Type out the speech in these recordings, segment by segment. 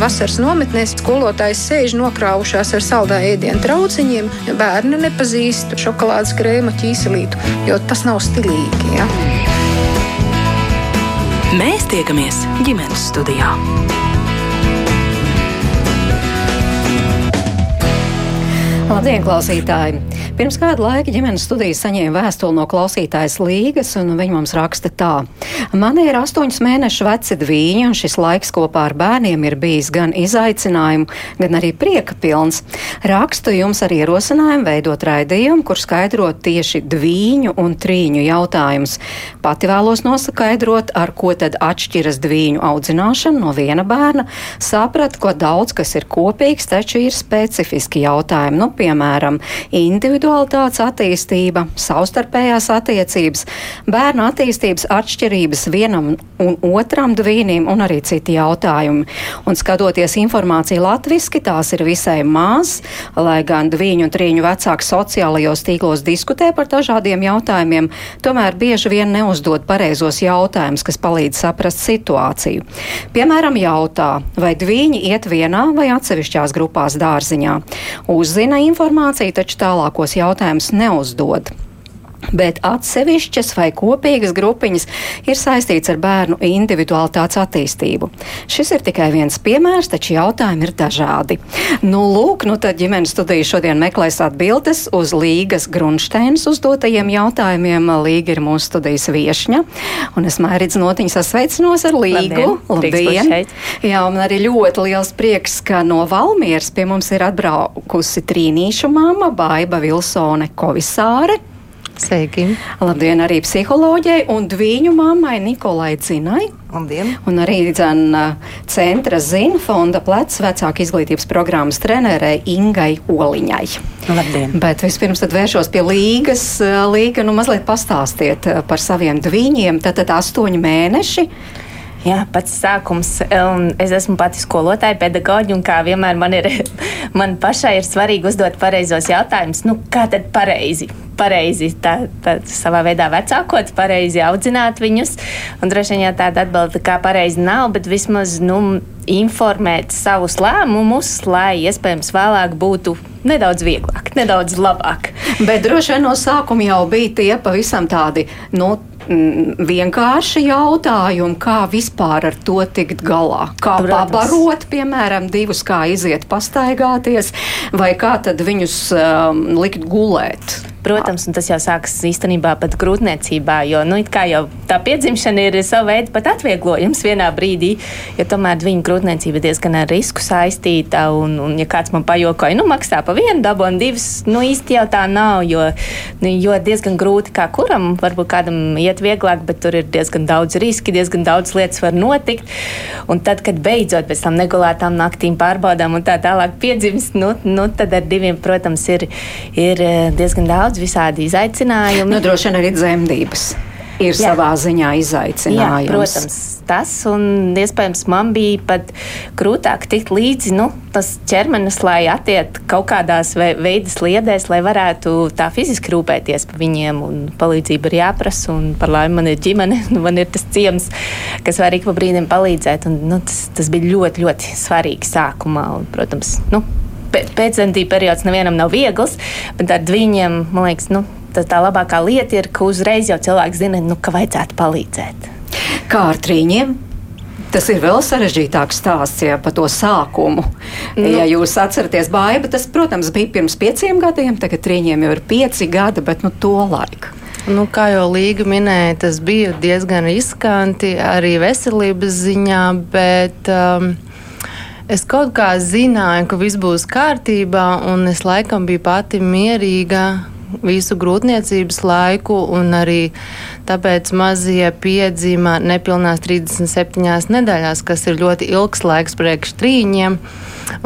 vasaras nometnēs skolotājs sēž nokrāvušās ar saldā ēdienu trauciņiem. Bērni nepazīst šokolādes krēma ķīselītu, jo tas nav stilīgi. Ja? Mēs tiekamies ģimenes studijā. Labdien, klausītāji! Pirms kāda laika ģimenes studijas saņēma vēstuli no klausītājas Līgas, un viņa mums raksta tā. Man ir astoņas mēnešu veci dvīņi, un šis laiks kopā ar bērniem ir bijis gan izaicinājumu, gan arī prieka pilns. Rakstu jums ar ierosinājumu veidot raidījumu, kur skaidrot tieši dvīņu un trīņu jautājumus. Pati vēlos noskaidrot, ar ko tad atšķiras dvīņu audzināšana no viena bērna. Sapratu, ka daudz kas ir kopīgs, taču ir specifiski jautājumi, nu, piemēram, individualitātes attīstība, savstarpējās attiecības, bērnu attīstības atšķirības vienam un otram dvīnim un arī citi jautājumi. Un skatoties informāciju latviski, tās ir visai maz, lai gan dvīņu un trīņu vecāki sociālajos tīklos diskutē par dažādiem jautājumiem, tomēr bieži vien neuzdod pareizos jautājumus, kas palīdz saprast situāciju. Piemēram, jautā, vai dvīņi iet vienā vai atsevišķās grupās dārziņā. Uzzina informāciju, taču tālākos jautājumus neuzdod bet atsevišķas vai kopīgas grupiņas ir saistīts ar bērnu individualitātes attīstību. Šis ir tikai viens piemērs, taču jautājumi ir dažādi. Nu, lūk, nu tad ģimenes studija šodien meklēs atbildes uz Līgas Grunšteinas uzdotajiem jautājumiem. Līga ir mūsu studijas viešņa, un es mērīdz notiņas sasveicinos ar Līgu. Labdien! Labdien. Jā, man arī ļoti liels prieks, ka no Valmieras pie mums ir atbraukusi trīnīšu māma Baiba Vilsone Kovisāre. Sveiki! Labdien arī psiholoģijai un viņu mammai Nikolai Cinai. Labdien! Un arī dzēna centra zina fonda plecs vecāku izglītības programmas trenerei Ingai Oliņai. Labdien! Bet vispirms tad vēršos pie līgas. Līga, nu mazliet pastāstiet par saviem dviņiem. Tad, tad astoņi mēneši. Jā, pats sākums. Es esmu pati skolotāja, pedagoģa, un kā vienmēr man, ir, man pašai ir svarīgi uzdot pareizos jautājumus. Nu, kā tad pareizi? pareizi tā, tā, savā veidā vecākot, pareizi audzināt viņus. Un droši vien tāda atbilde, kā pareizi nav, bet vismaz nu, informēt savus lēmumus, lai iespējams vēlāk būtu nedaudz vieglāk, nedaudz labāk. Bet droši vien no sākuma jau bija tie pavisam tādi. Nu, vienkārši jautājumi, kā vispār ar to tikt galā. Kā Protams. pabarot, piemēram, divus, kā iziet pastaigāties, vai kā tad viņus um, likt gulēt. Protams, un tas jau sākas īstenībā pat grūtniecībā, jo nu, jau tā piedzimšana ir sava veida pat atvieglojums vienā brīdī, jo tomēr viņa grūtniecība diezgan ar risku saistīta. Un, un ja kāds man pajokoja, nu maksā pa vienu dabu un divas, nu īsti jau tā nav, jo, nu, jo diezgan grūti kā kuram, varbūt kādam iet vieglāk, bet tur ir diezgan daudz riski, diezgan daudz lietas var notikt. Un tad, kad beidzot pēc tam negulētām naktīm pārbaudām un tā tālāk piedzimst, nu, nu tad ar diviem, protams, ir, ir eh, diezgan daudz daudz visādi izaicinājumi. Nu, droši vien arī dzemdības ir Jā. savā ziņā izaicinājums. Jā, protams, tas un iespējams man bija pat grūtāk tikt līdzi nu, tas ķermenis, lai atiet kaut kādās veidas liedēs, lai varētu tā fiziski rūpēties par viņiem. Palīdzība ir jāprasa, un par laimi man ir ģimene, nu, man ir tas ciems, kas var ik pa brīdim palīdzēt. Un, nu, tas, tas bija ļoti, ļoti svarīgi sākumā. Un, protams, nu, pēcdzemdību periods nevienam nav viegls, bet ar viņiem, man liekas, nu, tā, tā labākā lieta ir, ka uzreiz jau cilvēks zina, nu, ka vajadzētu palīdzēt. Kā ar trīņiem? Tas ir vēl sarežģītāks stāsts ja, par to sākumu. Nu, ja jūs atceraties, baiba, tas, protams, bija pirms pieciem gadiem, tagad trījiem jau ir pieci gadi, bet nu, to laiku. Nu, kā jau Līga minēja, tas bija diezgan riskanti arī veselības ziņā, bet um, Es kaut kā zināju, ka viss būs kārtībā, un es laikam biju pati mierīga visu grūtniecības laiku, un arī tāpēc mazie piedzima nepilnās 37 nedēļās, kas ir ļoti ilgs laiks priekš trīņiem.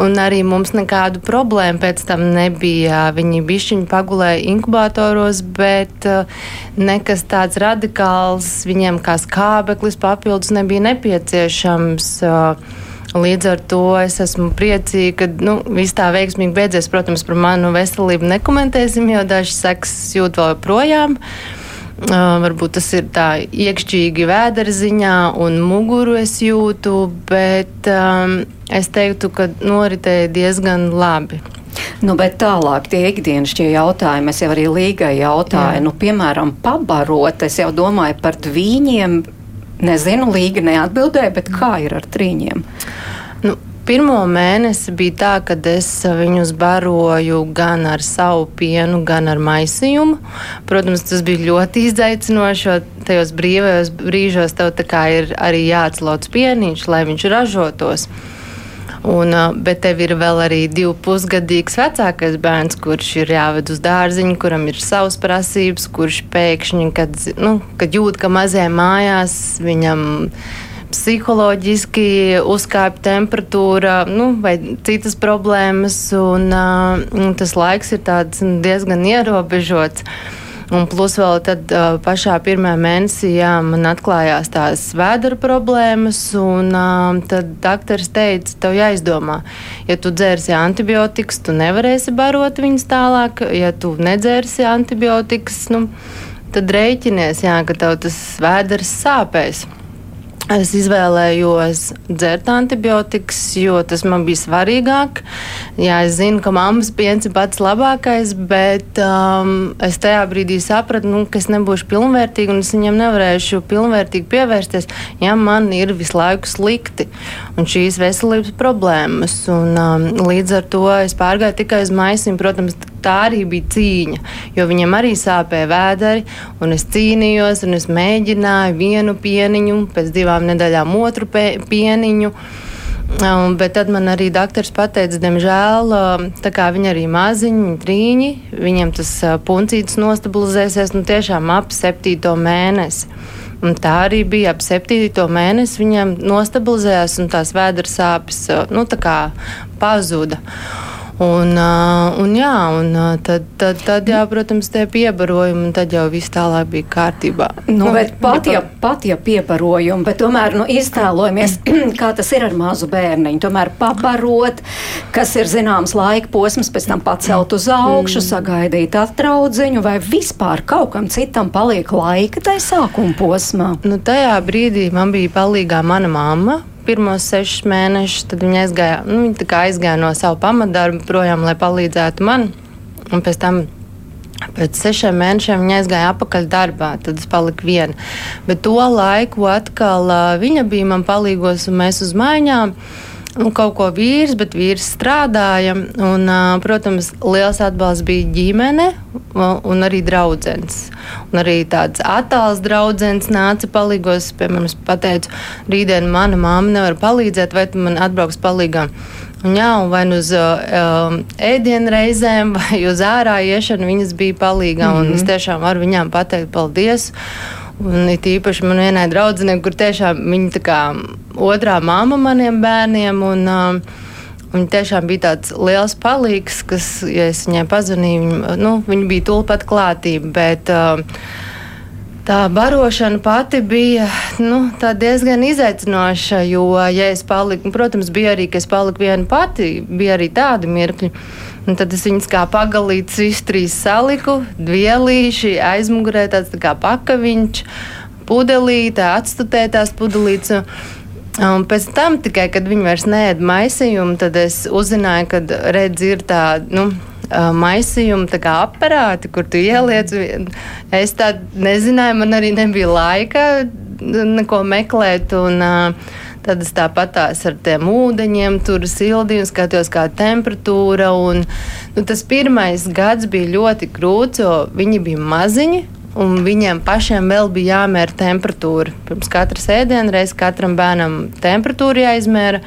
Un arī mums nekādu problēmu pēc tam nebija. Viņi bišķiņi pagulēja inkubatoros, bet uh, nekas tāds radikāls viņiem kā skābeklis papildus nebija nepieciešams. Uh, Līdz ar to es esmu priecīga, ka nu, viss tā veiksmīgi beidzies. Protams, par manu veselību nekomentēsim, jo dažas sekas jūt vēl projām. Uh, varbūt tas ir tā iekšķīgi vēdera ziņā, un muguru es jūtu, bet um, es teiktu, ka noritēja diezgan labi. Nu, bet tālāk tie ikdienas šie jautājumi, es jau arī līgai jautāju, Jā. nu, piemēram, pabarot, es jau domāju par dvīņiem, nezinu, līga neatbildēja, bet kā ir ar trīņiem? Nu, Pirmo mēnesi bija tā, ka es viņus baroju gan ar savu pienu, gan ar maisījumu. Protams, tas bija ļoti izaicinoši. Tajos brīvajos brīžos tev ir arī jāatslauc pieniņš, lai viņš ražotos. Un, bet tev ir vēl arī divu pusgadīgs vecākais bērns, kurš ir jāved uz dārziņu, kuram ir savas prasības, kurš pēkšņi, kad, nu, kad jūt, ka mazajā mājās viņam psiholoģiski uzkāpj temperatūra nu, vai citas problēmas, un uh, tas laiks ir diezgan ierobežots. Un plus vēl tad uh, pašā pirmajā mēnesī jā, man atklājās tās vēdera problēmas, un uh, tad doktors teica, tev jāizdomā, ja tu dzērsi antibiotikas, tu nevarēsi barot viņus tālāk, ja tu nedzērsi antibiotikas, nu, tad rēķinies, jā, ka tev tas vēders sāpēs. Es izvēlējos dzert antibiotikas, jo tas man bija svarīgāk. Jā, es zinu, ka mammas piens ir pats labākais, bet um, es tajā brīdī sapratu, nu, ka es nebūšu pilnvērtīga un es viņam nevarēšu pilnvērtīgi pievērsties, ja man ir visu laiku slikti un šīs veselības problēmas. Un, um, līdz ar to es pārgāju tikai uz maisiņu. Protams, tā arī bija cīņa, jo viņam arī sāpēja vēderi, un es cīnījos, un es mēģināju vienu pieniņu, pēc divām nedēļām otru pieniņu. Um, bet tad man arī doktors pateica, diemžēl, tā kā viņi arī maziņi, trīņi, viņiem tas puncītis nostabilizēsies nu tiešām ap septīto mēnesi. Un tā arī bija ap septīto mēnesi. Viņam nostabilizējās un tās vēdera sāpes nu, pazuda. Un, un, jā, un tad, tad, tad, jā, protams, tie piebarojumi, un tad jau viss tālāk bija kārtībā. Nu, bet pat ja, pat ja piebarojumi, bet tomēr nu, iztēlojamies, kā tas ir ar mazu bērniņu. Tomēr pabarot, kas ir zināms laika posms, pēc tam pacelt uz augšu, mm. sagaidīt atraudziņu, vai vispār kaut kam citam paliek laika tajā sākuma posmā. Nu, tajā brīdī man bija palīgā mana mamma pirmos sešus mēnešus, tad viņa aizgāja, nu, viņa aizgāja no sava pamatdarba projām, lai palīdzētu man. Un pēc tam Pēc sešiem mēnešiem viņa aizgāja atpakaļ darbā, tad es paliku viena. Bet to laiku atkal viņa bija man palīgos, un mēs uz maiņām nu, kaut ko vīrs, bet vīrs strādāja. Un, protams, liels atbalsts bija ģimene un arī draugs. Un arī tāds attāls draugs nāca palīgos. Piemēram, es pateicu, rītdien mana mamma nevar palīdzēt, vai tu man atbrauks palīgā. Un jā, un vai nu uz uh, ēdienu reizēm, vai uz ārā iešanu viņas bija palīgā. Mm -hmm. Es tiešām varu viņām pateikt paldies. Un it īpaši man vienai draudzenei, kur tiešām viņa tā kā otrā māma maniem bērniem. Un, uh, Viņa tiešām bija tāds liels palīgs, kas, ja es viņai pazvanīju, viņa, nu, viņa bija tulpat klātība. Bet, uh, Tā barošana pati bija nu, diezgan izaicinoša, jo, ja es paliku, protams, bija arī, ka es paliku viena pati, bija arī tādi mirkļi. Un tad es viņas kā pagalītas visu trīs saliku, vielīši, aizmugurē tāds tā kā pakaviņš, pudelīte, atstutētās pudelītes. Un pēc tam, tikai, kad viņi vairs neēda maisījumu, tad es uzzināju, ka redz ir tā. Nu, maisījumu aparāti, kur tu ieliec. Es tādu nezināju, man arī nebija laika neko meklēt. Un, Tad es tāpat ar tiem ūdeņiem, tur sildīju, skatījos, kāda ir temperatūra. Un, nu, tas pirmais gads bija ļoti grūts, jo viņi bija maziņi un viņiem pašiem vēl bija jāmēra temperatūra. Pirms katras ēdienas reizes katram bērnam temperatūra jāizmēra.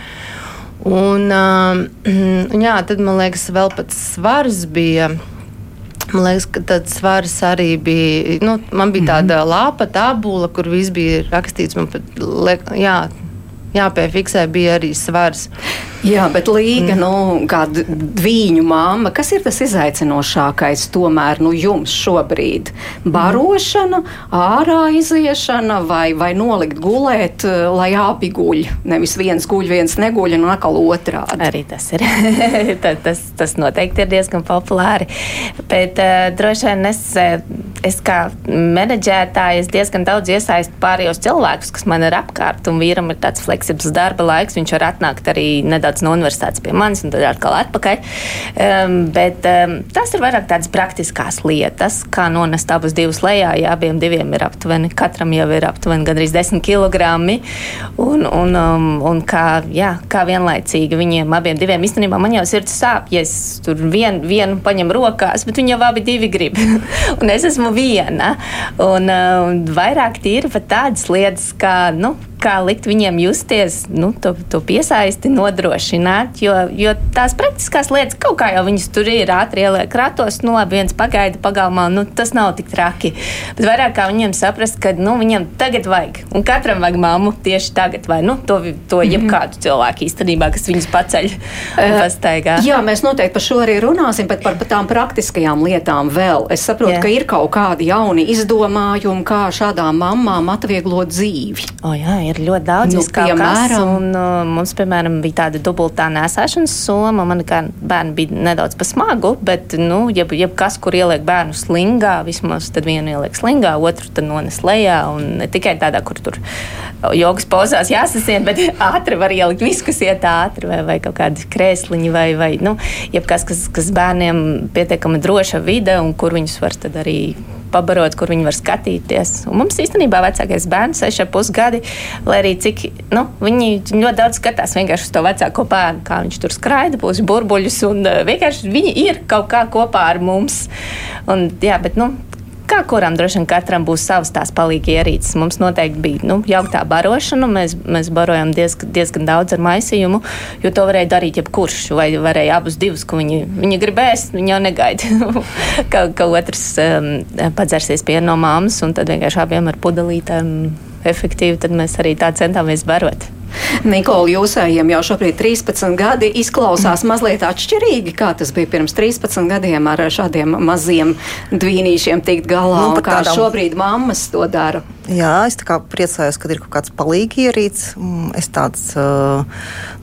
Un, uh, jā, tad man liekas, vēl pats svars bija. Man liekas, ka tāds svars arī bija. Nu, man bija tāda mm -hmm. lapa, tabula, kur viss bija rakstīts. Man pat, jā, jāpiefiksē bija arī svars. Jā, bet Līga, mm. nu, kā dviņu māma, kas ir tas izaicinošākais tomēr nu, jums šobrīd? Barošana, ārā iziešana vai, vai nolikt gulēt, eh, lai abi guļ? Nevis viens guļ, viens neguļ un atkal otrādi. Arī tas ir. tas, tas noteikti ir diezgan populāri. Bet uh, droši vien es, eh, es kā menedžētājs diezgan daudz iesaistu pārējos cilvēkus, kas man ir apkārt, un vīram ir tāds fleksibls darba laiks, viņš var atnākt arī nedaudz no universitātes pie manis un tad atkal atpakaļ. Um, bet um, tas ir vairāk tādas praktiskās lietas, kā nonest abus divus lejā. Ja abiem diviem ir aptuveni, katram jau ir aptuveni gandrīz 10 kg. Un, un, um, un kā, jā, kā vienlaicīgi viņiem abiem diviem īstenībā man jau sirds sāp, ja es tur vien, vienu paņemu rokās, bet viņi jau abi divi grib. un es esmu viena. Un um, vairāk tīri pat tādas lietas, kā, nu, kā likt viņiem justies, nu, to, to piesaisti nodrošināt. Jo, jo tās praktiskās lietas kaut kā jau viņas tur ir ātri ieliek ratos, nu labi, viens pagaida pagalmā, nu, tas nav tik traki. Bet vairāk kā viņiem saprast, ka nu, viņam tagad vajag, un katram vajag māmu tieši tagad, vai nu, to, to mhm. jebkādu cilvēku īstenībā, kas viņus paceļ un pastaigā. Jā, mēs noteikti par šo arī runāsim, bet par, par tām praktiskajām lietām vēl. Es saprotu, jā. ka ir kaut kādi jauni izdomājumi, kā šādām mamām atvieglot dzīvi. O, jā, ir ļoti daudz. Nu, piemēram, un, uh, mums, piemēram, bija tāda dubultā nesēšanas soma. Man kā bērni bija nedaudz pa smagu, bet, nu, jeb, jebkas, kur ieliek bērnu slingā, vismaz tad vienu ieliek slingā, otru tad nones lejā. Un ne tikai tādā, kur tur jogas pozās jāsasien, bet ātri var ielikt visu, kas iet ātri, vai, vai kaut kādi krēsliņi, vai, vai nu, jebkas, kas, kas bērniem pietiekami droša vide un kur viņus var tad arī pabarot, kur viņi var skatīties. Un mums īstenībā vecākais bērns, 6,5 gadi, lai arī cik nu, viņi ļoti daudz skatās vienkārši uz to vecāko bērnu, kā viņš tur skraida, būs burbuļus, un uh, vienkārši viņi ir kaut kā kopā ar mums. Un, jā, bet, nu, Kā kuram droši vien katram būs savs tās palīgi ierīces. Mums noteikti bija nu, jauktā barošana. Mēs, mēs barojam diezgan, diezgan daudz ar maisījumu, jo to varēja darīt jebkurš. Vai varēja abus divus, ko viņi, viņi gribēs, viņi jau negaida. ka, ka otrs um, padzersies pienu no māmas un tad vienkārši abiem ar pudelītēm efektīvi. Tad mēs arī tā centāmies barot. Nikola, jūsējiem jau šobrīd 13 gadi izklausās mazliet atšķirīgi, kā tas bija pirms 13 gadiem ar šādiem maziem dvīnīšiem tikt galā, nu, kā tādām... šobrīd mammas to dara. Jā, es priecājos, ka ir kaut kāds palīgi ierīts. Mm, es tāds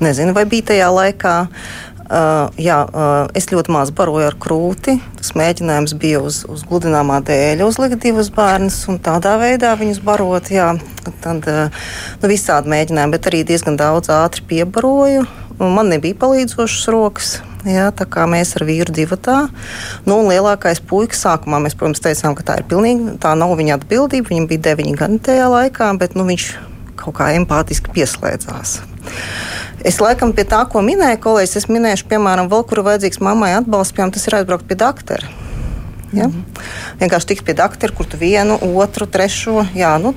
nezinu, vai bija tajā laikā. Uh, jā, uh, es ļoti maz baroju ar krūti. Tas mēģinājums bija uz, uz gludināmā dēļa uzlikt divus bērnus un tādā veidā viņus barot. Jā, tad uh, nu, visādi mēģinājumi, bet arī diezgan daudz ātri piebaroju. Man nebija palīdzošas rokas. Jā, tā kā mēs ar vīru divu tā. Nu, lielākais puika sākumā mēs, protams, teicām, ka tā ir pilnīgi tā nav viņa atbildība. Viņam bija deviņi gadi tajā laikā, bet nu, viņš kaut kā empātiski pieslēdzās. Es laikam pie tā, ko minēja kolēģis, es minēšu, piemēram, vēl kuru vajadzīgs mammai atbalsts, piemēram, tas ir aizbraukt pie doktora. Ja? Mm -hmm. Vienkārši tikt pie doktora, kur tu vienu, otru, trešo. Jā, nu,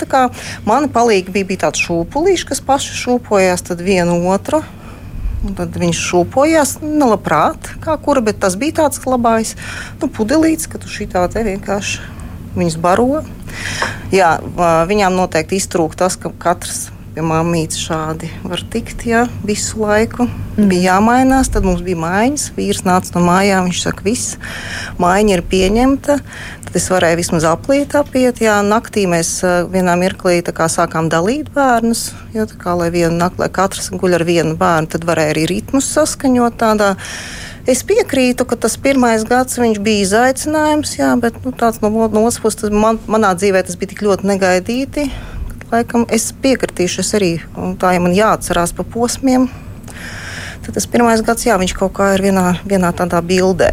mani palīgi bija, bija tāds šūpulīši, kas paši šūpojās, tad vienu otru. Tad viņš šūpojās, nelabprāt, kā kura, bet tas bija tāds labais nu, pudelīts, ka tu šī tā te vienkārši viņus baro. Jā, viņām noteikti iztrūk tas, ka katrs pie mammītes šādi var tikt ja, visu laiku. Mm. Bija jāmainās, tad mums bija maiņas. Vīrs nāca no mājām, viņš saka, viss, maiņa ir pieņemta. Tad es varēju vismaz aplīt, apiet. Jā, naktī mēs vienā mirklī sākām dalīt bērnus. Jā, kā, lai, nakti, lai katrs guļ ar vienu bērnu, tad varēja arī ritmus saskaņot tādā. Es piekrītu, ka tas pirmais gads bija izaicinājums, jā, bet nu, tāds no otras puses man, manā dzīvē tas bija tik ļoti negaidīti laikam es piekritīšu. Es arī tā, ja man jāatcerās pa posmiem, tad tas pirmais gads, jā, viņš kaut kā ir vienā, vienā tādā bildē.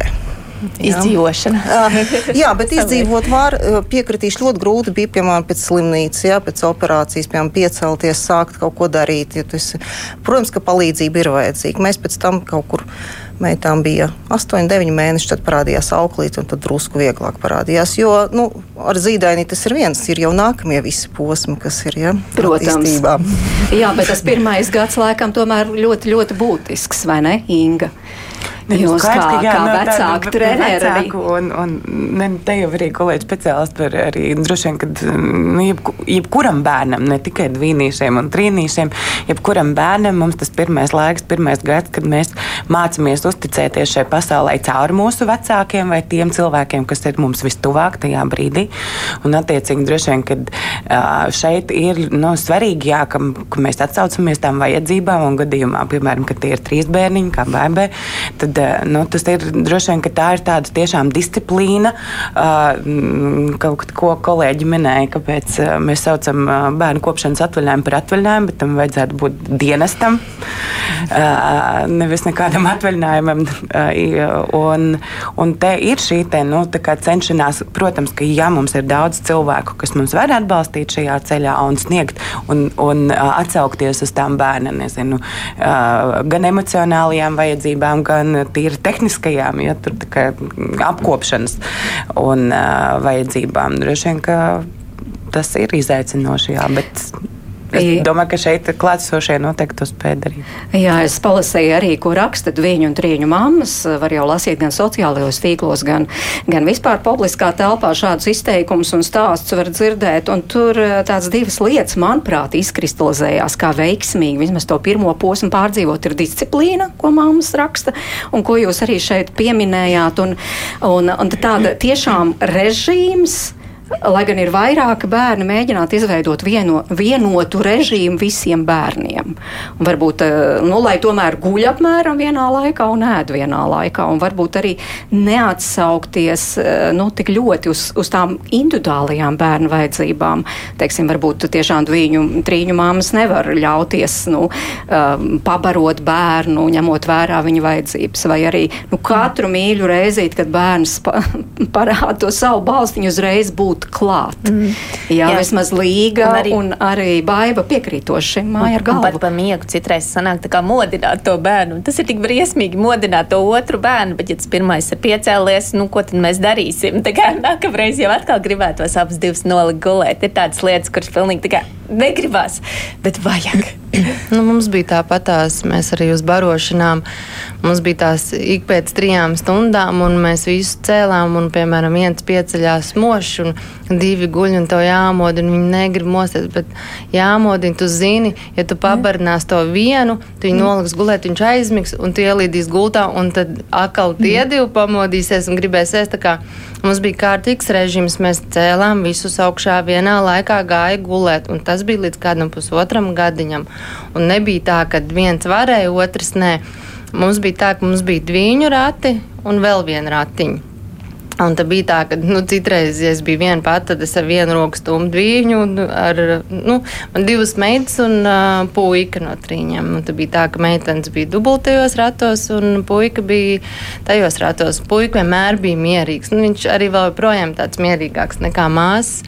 Izdzīvošana. jā, bet izdzīvot var, piekritīšu ļoti grūti bija, piemēram, pēc slimnīcas, jā, pēc operācijas, piemēram, piecelties, sākt kaut ko darīt. Ja esi, protams, ka palīdzība ir vajadzīga. Mēs pēc tam kaut kur meitām bija 8, 9 mēneši, tad parādījās auklīte, un tad drusku vieglāk parādījās. Jo nu, ar zīdaini tas ir viens, ir jau nākamie visi posmi, kas ir. Ja, Protams. Jā, bet tas pirmais gads laikam tomēr ļoti, ļoti būtisks, vai ne, Inga? Jūs skaidrs, kā, ka, jā, kā no, vecāku treneri arī. Un, un ne, te jau arī kolēģi speciālisti par arī droši vien, kad nu, jeb, jebkuram bērnam, ne tikai divīnīšiem un trīnīšiem, jebkuram bērnam mums tas pirmais laiks, pirmais gads, kad mēs mācāmies uzticēties šai pasaulē caur mūsu vecākiem vai tiem cilvēkiem, kas ir mums vistuvāk tajā brīdī. Un attiecīgi droši vien, kad šeit ir nu, svarīgi, jā, ka, ka mēs atsaucamies tām vajadzībām un gadījumā, piemēram, ka tie ir trīs bērniņi, kā bērni, tad Eh, nu, tas ir droši vien tā ir tāda tiešām disciplīna, uh, kaut ko kolēģi minēja, kāpēc mēs saucam bērnu kopšanas atvaļinājumu par atvaļinājumu, bet tam vajadzētu būt dienestam, nevis nekādam atvaļinājumam. Un, un te ir šī te, nu, cenšanās, protams, ka ja mums ir daudz cilvēku, kas mums var atbalstīt šajā ceļā un sniegt un, un atsaukties uz tām bērna, nezinu, gan emocionālajām vajadzībām, gan tīri tehniskajām, ja tur apkopšanas un uh, vajadzībām. Droši vien, ka tas ir izaicinoši, jā, bet Es domāju, ka šeit klātsošie noteikti to spēj darīt. Jā, es palasīju arī, ko raksta viņu un trīņu mammas. Var jau lasīt gan sociālajos tīklos, gan, gan vispār publiskā telpā šādus izteikumus un stāstus var dzirdēt. Un tur eh, tādas divas lietas, manuprāt, izkristalizējās kā veiksmīgi. Vismaz to pirmo posmu pārdzīvot ir disciplīna, ko mammas raksta, un ko jūs arī šeit pieminējāt. Un, un, un tāda tiešām režīms lai gan ir vairāki bērni, mēģināt izveidot vieno, vienotu režīmu visiem bērniem. Un varbūt, eh, nu, lai tomēr guļ apmēram vienā laikā un ēd vienā laikā, un varbūt arī neatsaukties eh, nu, tik ļoti uz, uz tām individuālajām bērnu vajadzībām. Teiksim, varbūt tiešām viņu trīņu māmas nevar ļauties nu, eh, pabarot bērnu, ņemot vērā viņa vajadzības, vai arī nu, katru mīļu reizīt, kad bērns pa, parāda to savu balstiņu uzreiz būt būt klāt. Mm. Jā, Jā, vismaz līga un arī, un arī baiva piekrītoši māja ar galvu. Pat pa miegu citreiz sanāk tā kā modināt to bērnu. Tas ir tik briesmīgi modināt to otru bērnu, bet ja tas pirmais ir piecēlies, nu ko tad mēs darīsim? Tā kā nākamreiz jau atkal gribētos abas divas nolikt gulēt. Ir tādas lietas, kuras pilnīgi tā kā negribas, bet vajag. nu, mums bija tāpatās, mēs arī uz barošanām. Mums bija tās ik pēc trijām stundām, un mēs visu cēlām. Un, piemēram, viens pieceļās mošs, un divi guļ, un to jāmodina. Viņi negrib mosties, bet jāmodina. Tu zini, ja tu pabarinās to vienu, tu viņu noliks gulēt, viņš aizmigs, un tu ielīdīs gultā, un tad atkal tie divi pamodīsies un gribēs ēst. Mums bija kārtīgs režīms, mēs cēlām visus augšā vienā laikā, gāja gulēt, un tas bija līdz kādam pusotram gadiņam. Un nebija tā, ka viens varēja, otrs nē. Mums bija tā, ka mums bija dviņu rati un vēl viena ratiņa. Un tā bija tā, ka nu, citreiz, ja es biju viena pati, tad es ar vienu roku stumdu viņu, ar nu, divas meitas un uh, puika no trījiem. Un tā bija tā, ka meitenes bija dubultajos ratos un puika bija tajos ratos. Puika vienmēr bija mierīgs. Nu, viņš arī vēl joprojām tāds mierīgāks nekā māsas.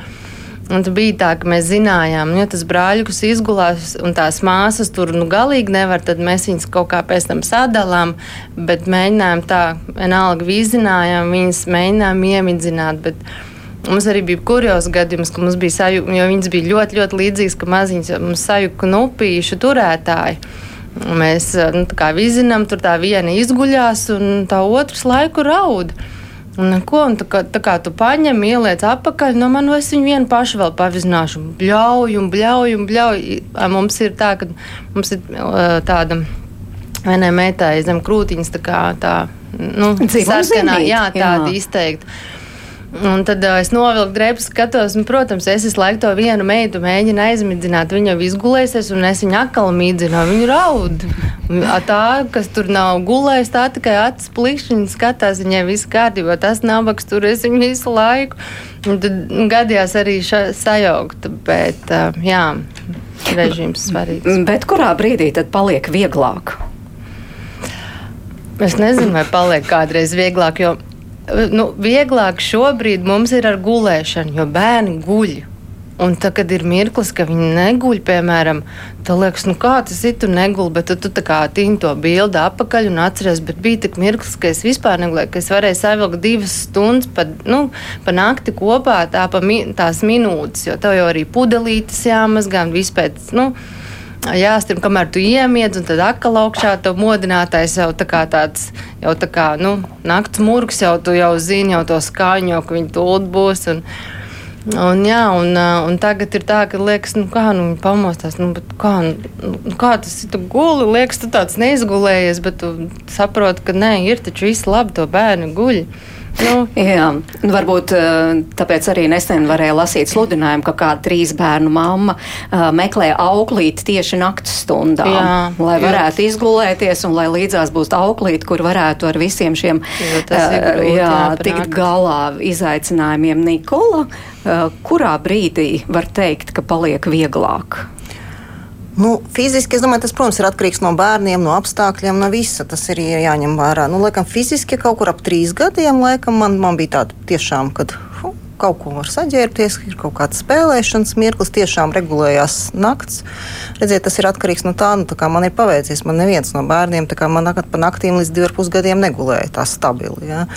Un tas bija tā, ka mēs zinājām, nu, ja tas brāļus izgulās un tās māsas tur nu, galīgi nevar, tad mēs viņus kaut kā pēc tam sadalām. Bet mēģinājām tā, vienalga vīzinājām, viņas mēģinājām iemidzināt. Bet, Mums arī bija kurjos gadījums, ka mums bija sajūta, jo viņas bija ļoti, ļoti līdzīgas, ka maziņas mums sajūta nupīšu turētāji. Mēs nu, tā kā vizinām, tur tā viena izguļās, un tā otrs laiku raud. Un, ko, un tā, kā, tā kā tu paņem, ieliec apakaļ, no man es viņu vienu pašu vēl pavizināšu. Bļauju, bļauju, bļauju. Mums ir tā, ka mums ir tāda vienai meitai zem krūtiņas tā kā tā, nu, sarkanā, jā, tāda jā. izteikta. Un tad uh, es novilku drēbes, skatos, un, protams, es visu laiku to vienu meitu mēģinu aizmidzināt. Viņa jau izgulēsies, un es viņu atkal mīdzinu, viņu raud. Tā, kas tur nav gulējis, tā tikai acis plikšķiņa skatās, viņai viss kārtībā, tas nabaks tur es viņu visu laiku. Un tad gadījās arī sajaukt, bet uh, jā, režīms svarīgs. Bet kurā brīdī tad paliek vieglāk? Es nezinu, vai paliek kādreiz vieglāk, jo nu, vieglāk šobrīd mums ir ar gulēšanu, jo bērni guļ. Un tad, kad ir mirklis, ka viņi neguļ, piemēram, tad liekas, nu kā tas ir, tu neguli, bet tu, tu tā kā tīni to bildi apakaļ un atceries, bet bija tik mirklis, ka es vispār negulēju, ka es varēju savilkt divas stundas pa, nu, pa nakti kopā, tā pa mi, tās minūtes, jo tev jau arī pudelītes jāmazgā un vispēc, nu, jāstrim, kamēr tu iemiedz, un tad atkal augšā to modinātais jau tā kā tāds, jau tā kā, nu, nakts murgs, jau tu jau zini jau to skaņu, ka viņi tūlīt būs. Un, Un, jā, un, un tagad ir tā, ka liekas, nu, kā nu, pamostās, nu, kā, nu, kā tas ir. Tu guli, liekas, tu tāds neizgulējies, bet tu saproti, ka nē, ir taču viss labi, to bērnu guļ. Nu. Jā, nu, varbūt eh, tāpēc arī nesen varēja lasīt sludinājumu, ka kāda trīs bērnu mamma uh, meklē auklīti tieši naktas stundām, jā, lai varētu jā. izgulēties un lai līdzās būtu auklīti, kur varētu ar visiem šiem jo, uh, grūti, jā, tikt galā izaicinājumiem. Nikola, kurā brīdī var teikt, ka paliek vieglāk? Nu, fiziski, es domāju, tas, protams, ir atkarīgs no bērniem, no apstākļiem, no visa. Tas ir jāņem vērā. Nu, laikam, fiziski kaut kur ap trīs gadiem, laikam, man, man bija tāda tiešām, kad hu, kaut ko var saģērbties, ir kaut kāds spēlēšanas mirklis, tiešām regulējās nakts. Redziet, tas ir atkarīgs no tā, nu, tā kā man ir paveicies. Man neviens no bērniem, tā kā man nakti pa naktīm līdz diviem pusgadiem negulēja tā stabili. Ja.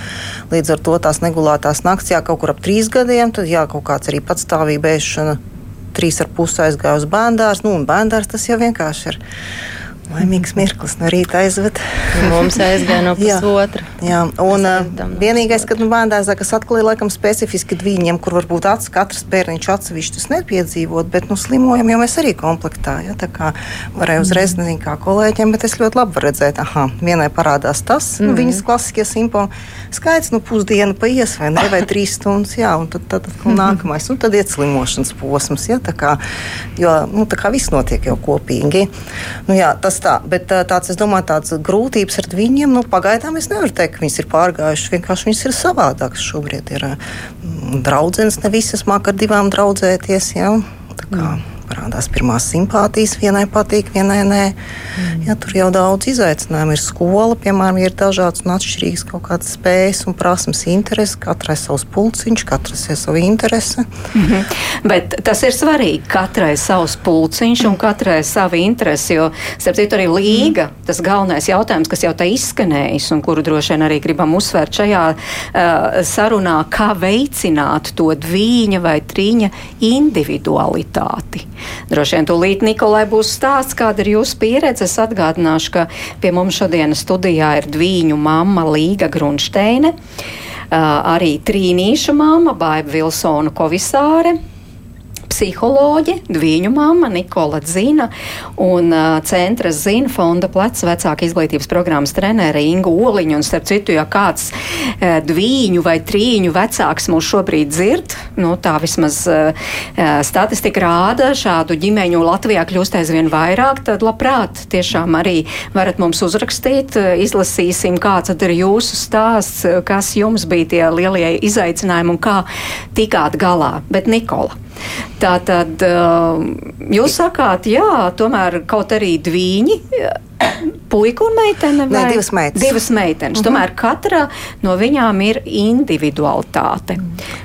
Līdz ar to tās negulētās nakts, jā, kaut kur ap trīs gadiem, tad jā, kaut kāds arī patstāvība ēšana trīs ar pusi aizgāju uz bērndārs. Nu, un bērndārs tas jau vienkārši ir Laimīgs mirklis no rīta aizved. Mums aizgāja no pusotra. jā, jā, un uh, vienīgais, kad nu, bērnās, kas atklāja laikam specifiski viņiem, kur varbūt ats, katrs bērniņš atsevišķi tas nepiedzīvot, bet nu, slimojam jau mēs arī komplektā. Ja, tā kā varēja uzreiz mm. nezinu kā kolēģiem, bet es ļoti labi redzēt, aha, vienai parādās tas, mm. nu, viņas klasiskie simptomi. Skaits, nu, pusdiena paies vai ne, vai trīs stundas, jā, un tad, tad, tad nu, nākamais, un tad iet slimošanas posms, ja, tā kā, jo, nu, tā kā viss notiek jau kopīgi. Nu, jā, tas tā, bet tāds, es domāju, tādas grūtības ar viņiem, nu, pagaidām es nevaru teikt, ka viņas ir pārgājušas. Vienkārši viņas ir savādākas. Šobrīd ir draudzenes, ne visas māk ar divām draudzēties. Ja? Tā kā, mm parādās pirmās simpātijas, vienai patīk, vienai nē. Mm. Ja, tur jau daudz izaicinājumu ir skola, piemēram, ir dažādas un atšķirīgas kaut kādas spējas un prasmes, intereses. Katrai savs pulciņš, katrai savu interesi. Mm -hmm. Bet tas ir svarīgi. Katrai savs pulciņš un katrai savu interesi. Jo, starp citu, arī līga, mm. tas galvenais jautājums, kas jau te izskanējis un kuru droši vien arī gribam uzsvērt šajā uh, sarunā, kā veicināt to dvīņa vai trīņa individualitāti. Droši vien tūlīt Nikolai būs stāsts, kāda ir jūsu pieredze. Es atgādināšu, ka pie mums šodienas studijā ir dvīņu mamma Līga Grunšteine, arī trīnīšu mamma Baiba Vilsona Kovisāre psiholoģe, viņu mamma Nikola Zina un uh, centra Zina fonda pleca vecāka izglītības programmas trenere Inga Oliņa. Un starp citu, ja kāds uh, dvīņu vai trīņu vecāks mūs šobrīd dzird, nu tā vismaz uh, statistika rāda, šādu ģimeņu Latvijā kļūst aizvien vairāk, tad labprāt tiešām arī varat mums uzrakstīt, izlasīsim, kāds tad ir jūsu stāsts, kas jums bija tie lielie izaicinājumi un kā tikāt galā. Bet Nikola. Tā tad uh, jūs sakāt, jā, tomēr kaut arī dvīņi puika un meitene? Vai? Nē, divas meitenes. Divas meitenes. Uh -huh. Tomēr katra no viņām ir individualitāte.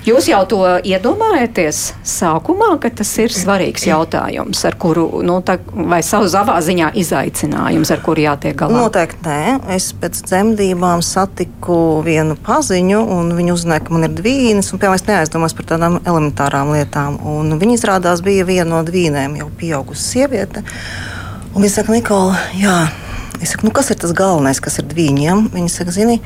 Jūs jau to iedomājaties sākumā, ka tas ir svarīgs jautājums, ar kuru, nu, tā, vai savu savā ziņā izaicinājums, ar kuru jātiek galā? Noteikti nē. Es pēc dzemdībām satiku vienu paziņu, un viņa uzzināja, ka man ir dvīnes, un piemēram, es neaizdomājos par tādām elementārām lietām. Un viņa izrādās bija viena no dvīnēm, jau pieaugusi sieviete. Un viņa saka, Nikola, jā. Es saku, nu, kas ir tas galvenais, kas ir viņiem? Viņi saka, zini,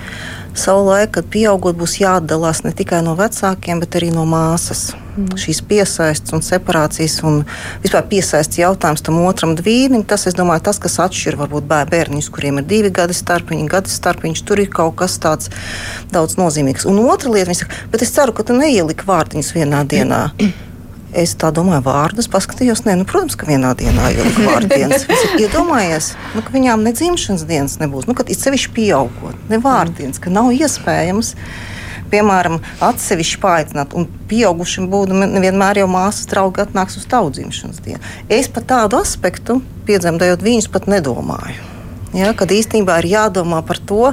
savu laiku, kad pieaugot, būs jāatdalās ne tikai no vecākiem, bet arī no māsas. Mm. Šīs piesaistes un separācijas un vispār piesaistes jautājums tam otram dvīnim, tas, es domāju, tas, kas atšķir varbūt bērniņus, kuriem ir divi gadi starpiņi, gadi starpiņš, tur ir kaut kas tāds daudz nozīmīgs. Un otra lieta, viņi saka, bet es ceru, ka tu neieliki vārdiņus vienā dienā. Es tā domāju, vārdus paskatījos. Nē, nu, protams, ka vienā dienā jau ir vārdienas. Es iedomājos, nu, ka viņām ne dzimšanas dienas nebūs. Nu, kad ir sevišķi pieaugot, ne vārdienas, ka nav iespējams. Piemēram, atsevišķi paaicināt, un pieaugušam būtu nevienmēr jau māsas draugi atnāks uz tavu dzimšanas dienu. Es par tādu aspektu, piedzemdējot viņus, pat nedomāju. Ja, kad īstenībā ir jādomā par to,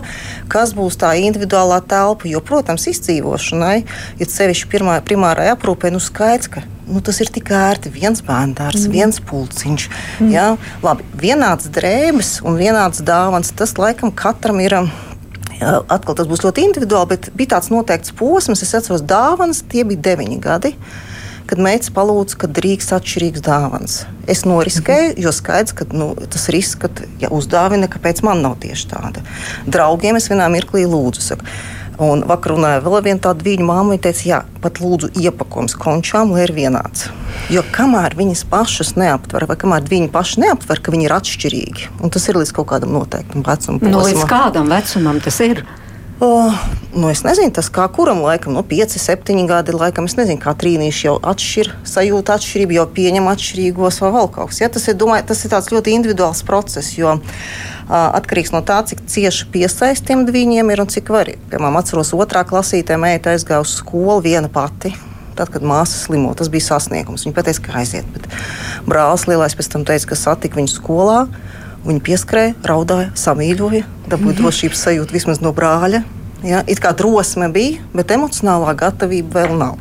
kas būs tā individuālā telpa. Jo, protams, izdzīvošanai, ja sevišķi pirmā, primārai aprūpē, nu skaidrs, ka nu, tas ir tik ērti. Viens bērns, mm. viens pulciņš. Mm. Ja, labi, vienāds drēbes un vienāds dāvans. Tas laikam katram ir. Jā, atkal tas būs ļoti individuāli, bet bija tāds noteikts posms. Es atceros, dāvanas tie bija deviņi gadi kad meitas palūdz, ka drīkst atšķirīgas dāvanas. Es noriskēju, jo skaidrs, ka nu, tas risks, ka ja uzdāvina, kāpēc man nav tieši tāda. Draugiem es vienā mirklī lūdzu. Saku, Un vakar runāja vēl viena tāda viņa māma. Viņa teica, jā, pat lūdzu iepakojums končām, lai ir vienāds. Jo kamēr viņas pašas neaptver, vai kamēr viņi paši neaptver, ka viņi ir atšķirīgi, un tas ir līdz kaut kādam noteiktam vecumam. Nu, līdz kādam vecumam tas ir? Uh, nu es nezinu, tas kā kuram laikam, no 5, 7 gadi laikam. Es nezinu, kā trīnīši jau atšķir, sajūta atšķirību, jau pieņem atšķirīgos vai vēl kaut kas. Ja? Tas, ir, domāju, tas ir tāds ļoti individuāls process, jo uh, atkarīgs no tā, cik cieši piesaistiem viņiem ir un cik var. Piemēram, atceros otrā klasītē meita aizgāja uz skolu viena pati. Tad, kad māsa slimo, tas bija sasniegums. Viņa pateica, ka aiziet. Bet brālis lielais pēc tam teica, ka satika viņu skolā. Viņa pieskrēja, raudāja, samīļoja, dabūja -hmm. drošības sajūtu vismaz no brāļa. Ja? It kā drosme bija, bet emocionālā gatavība vēl nav.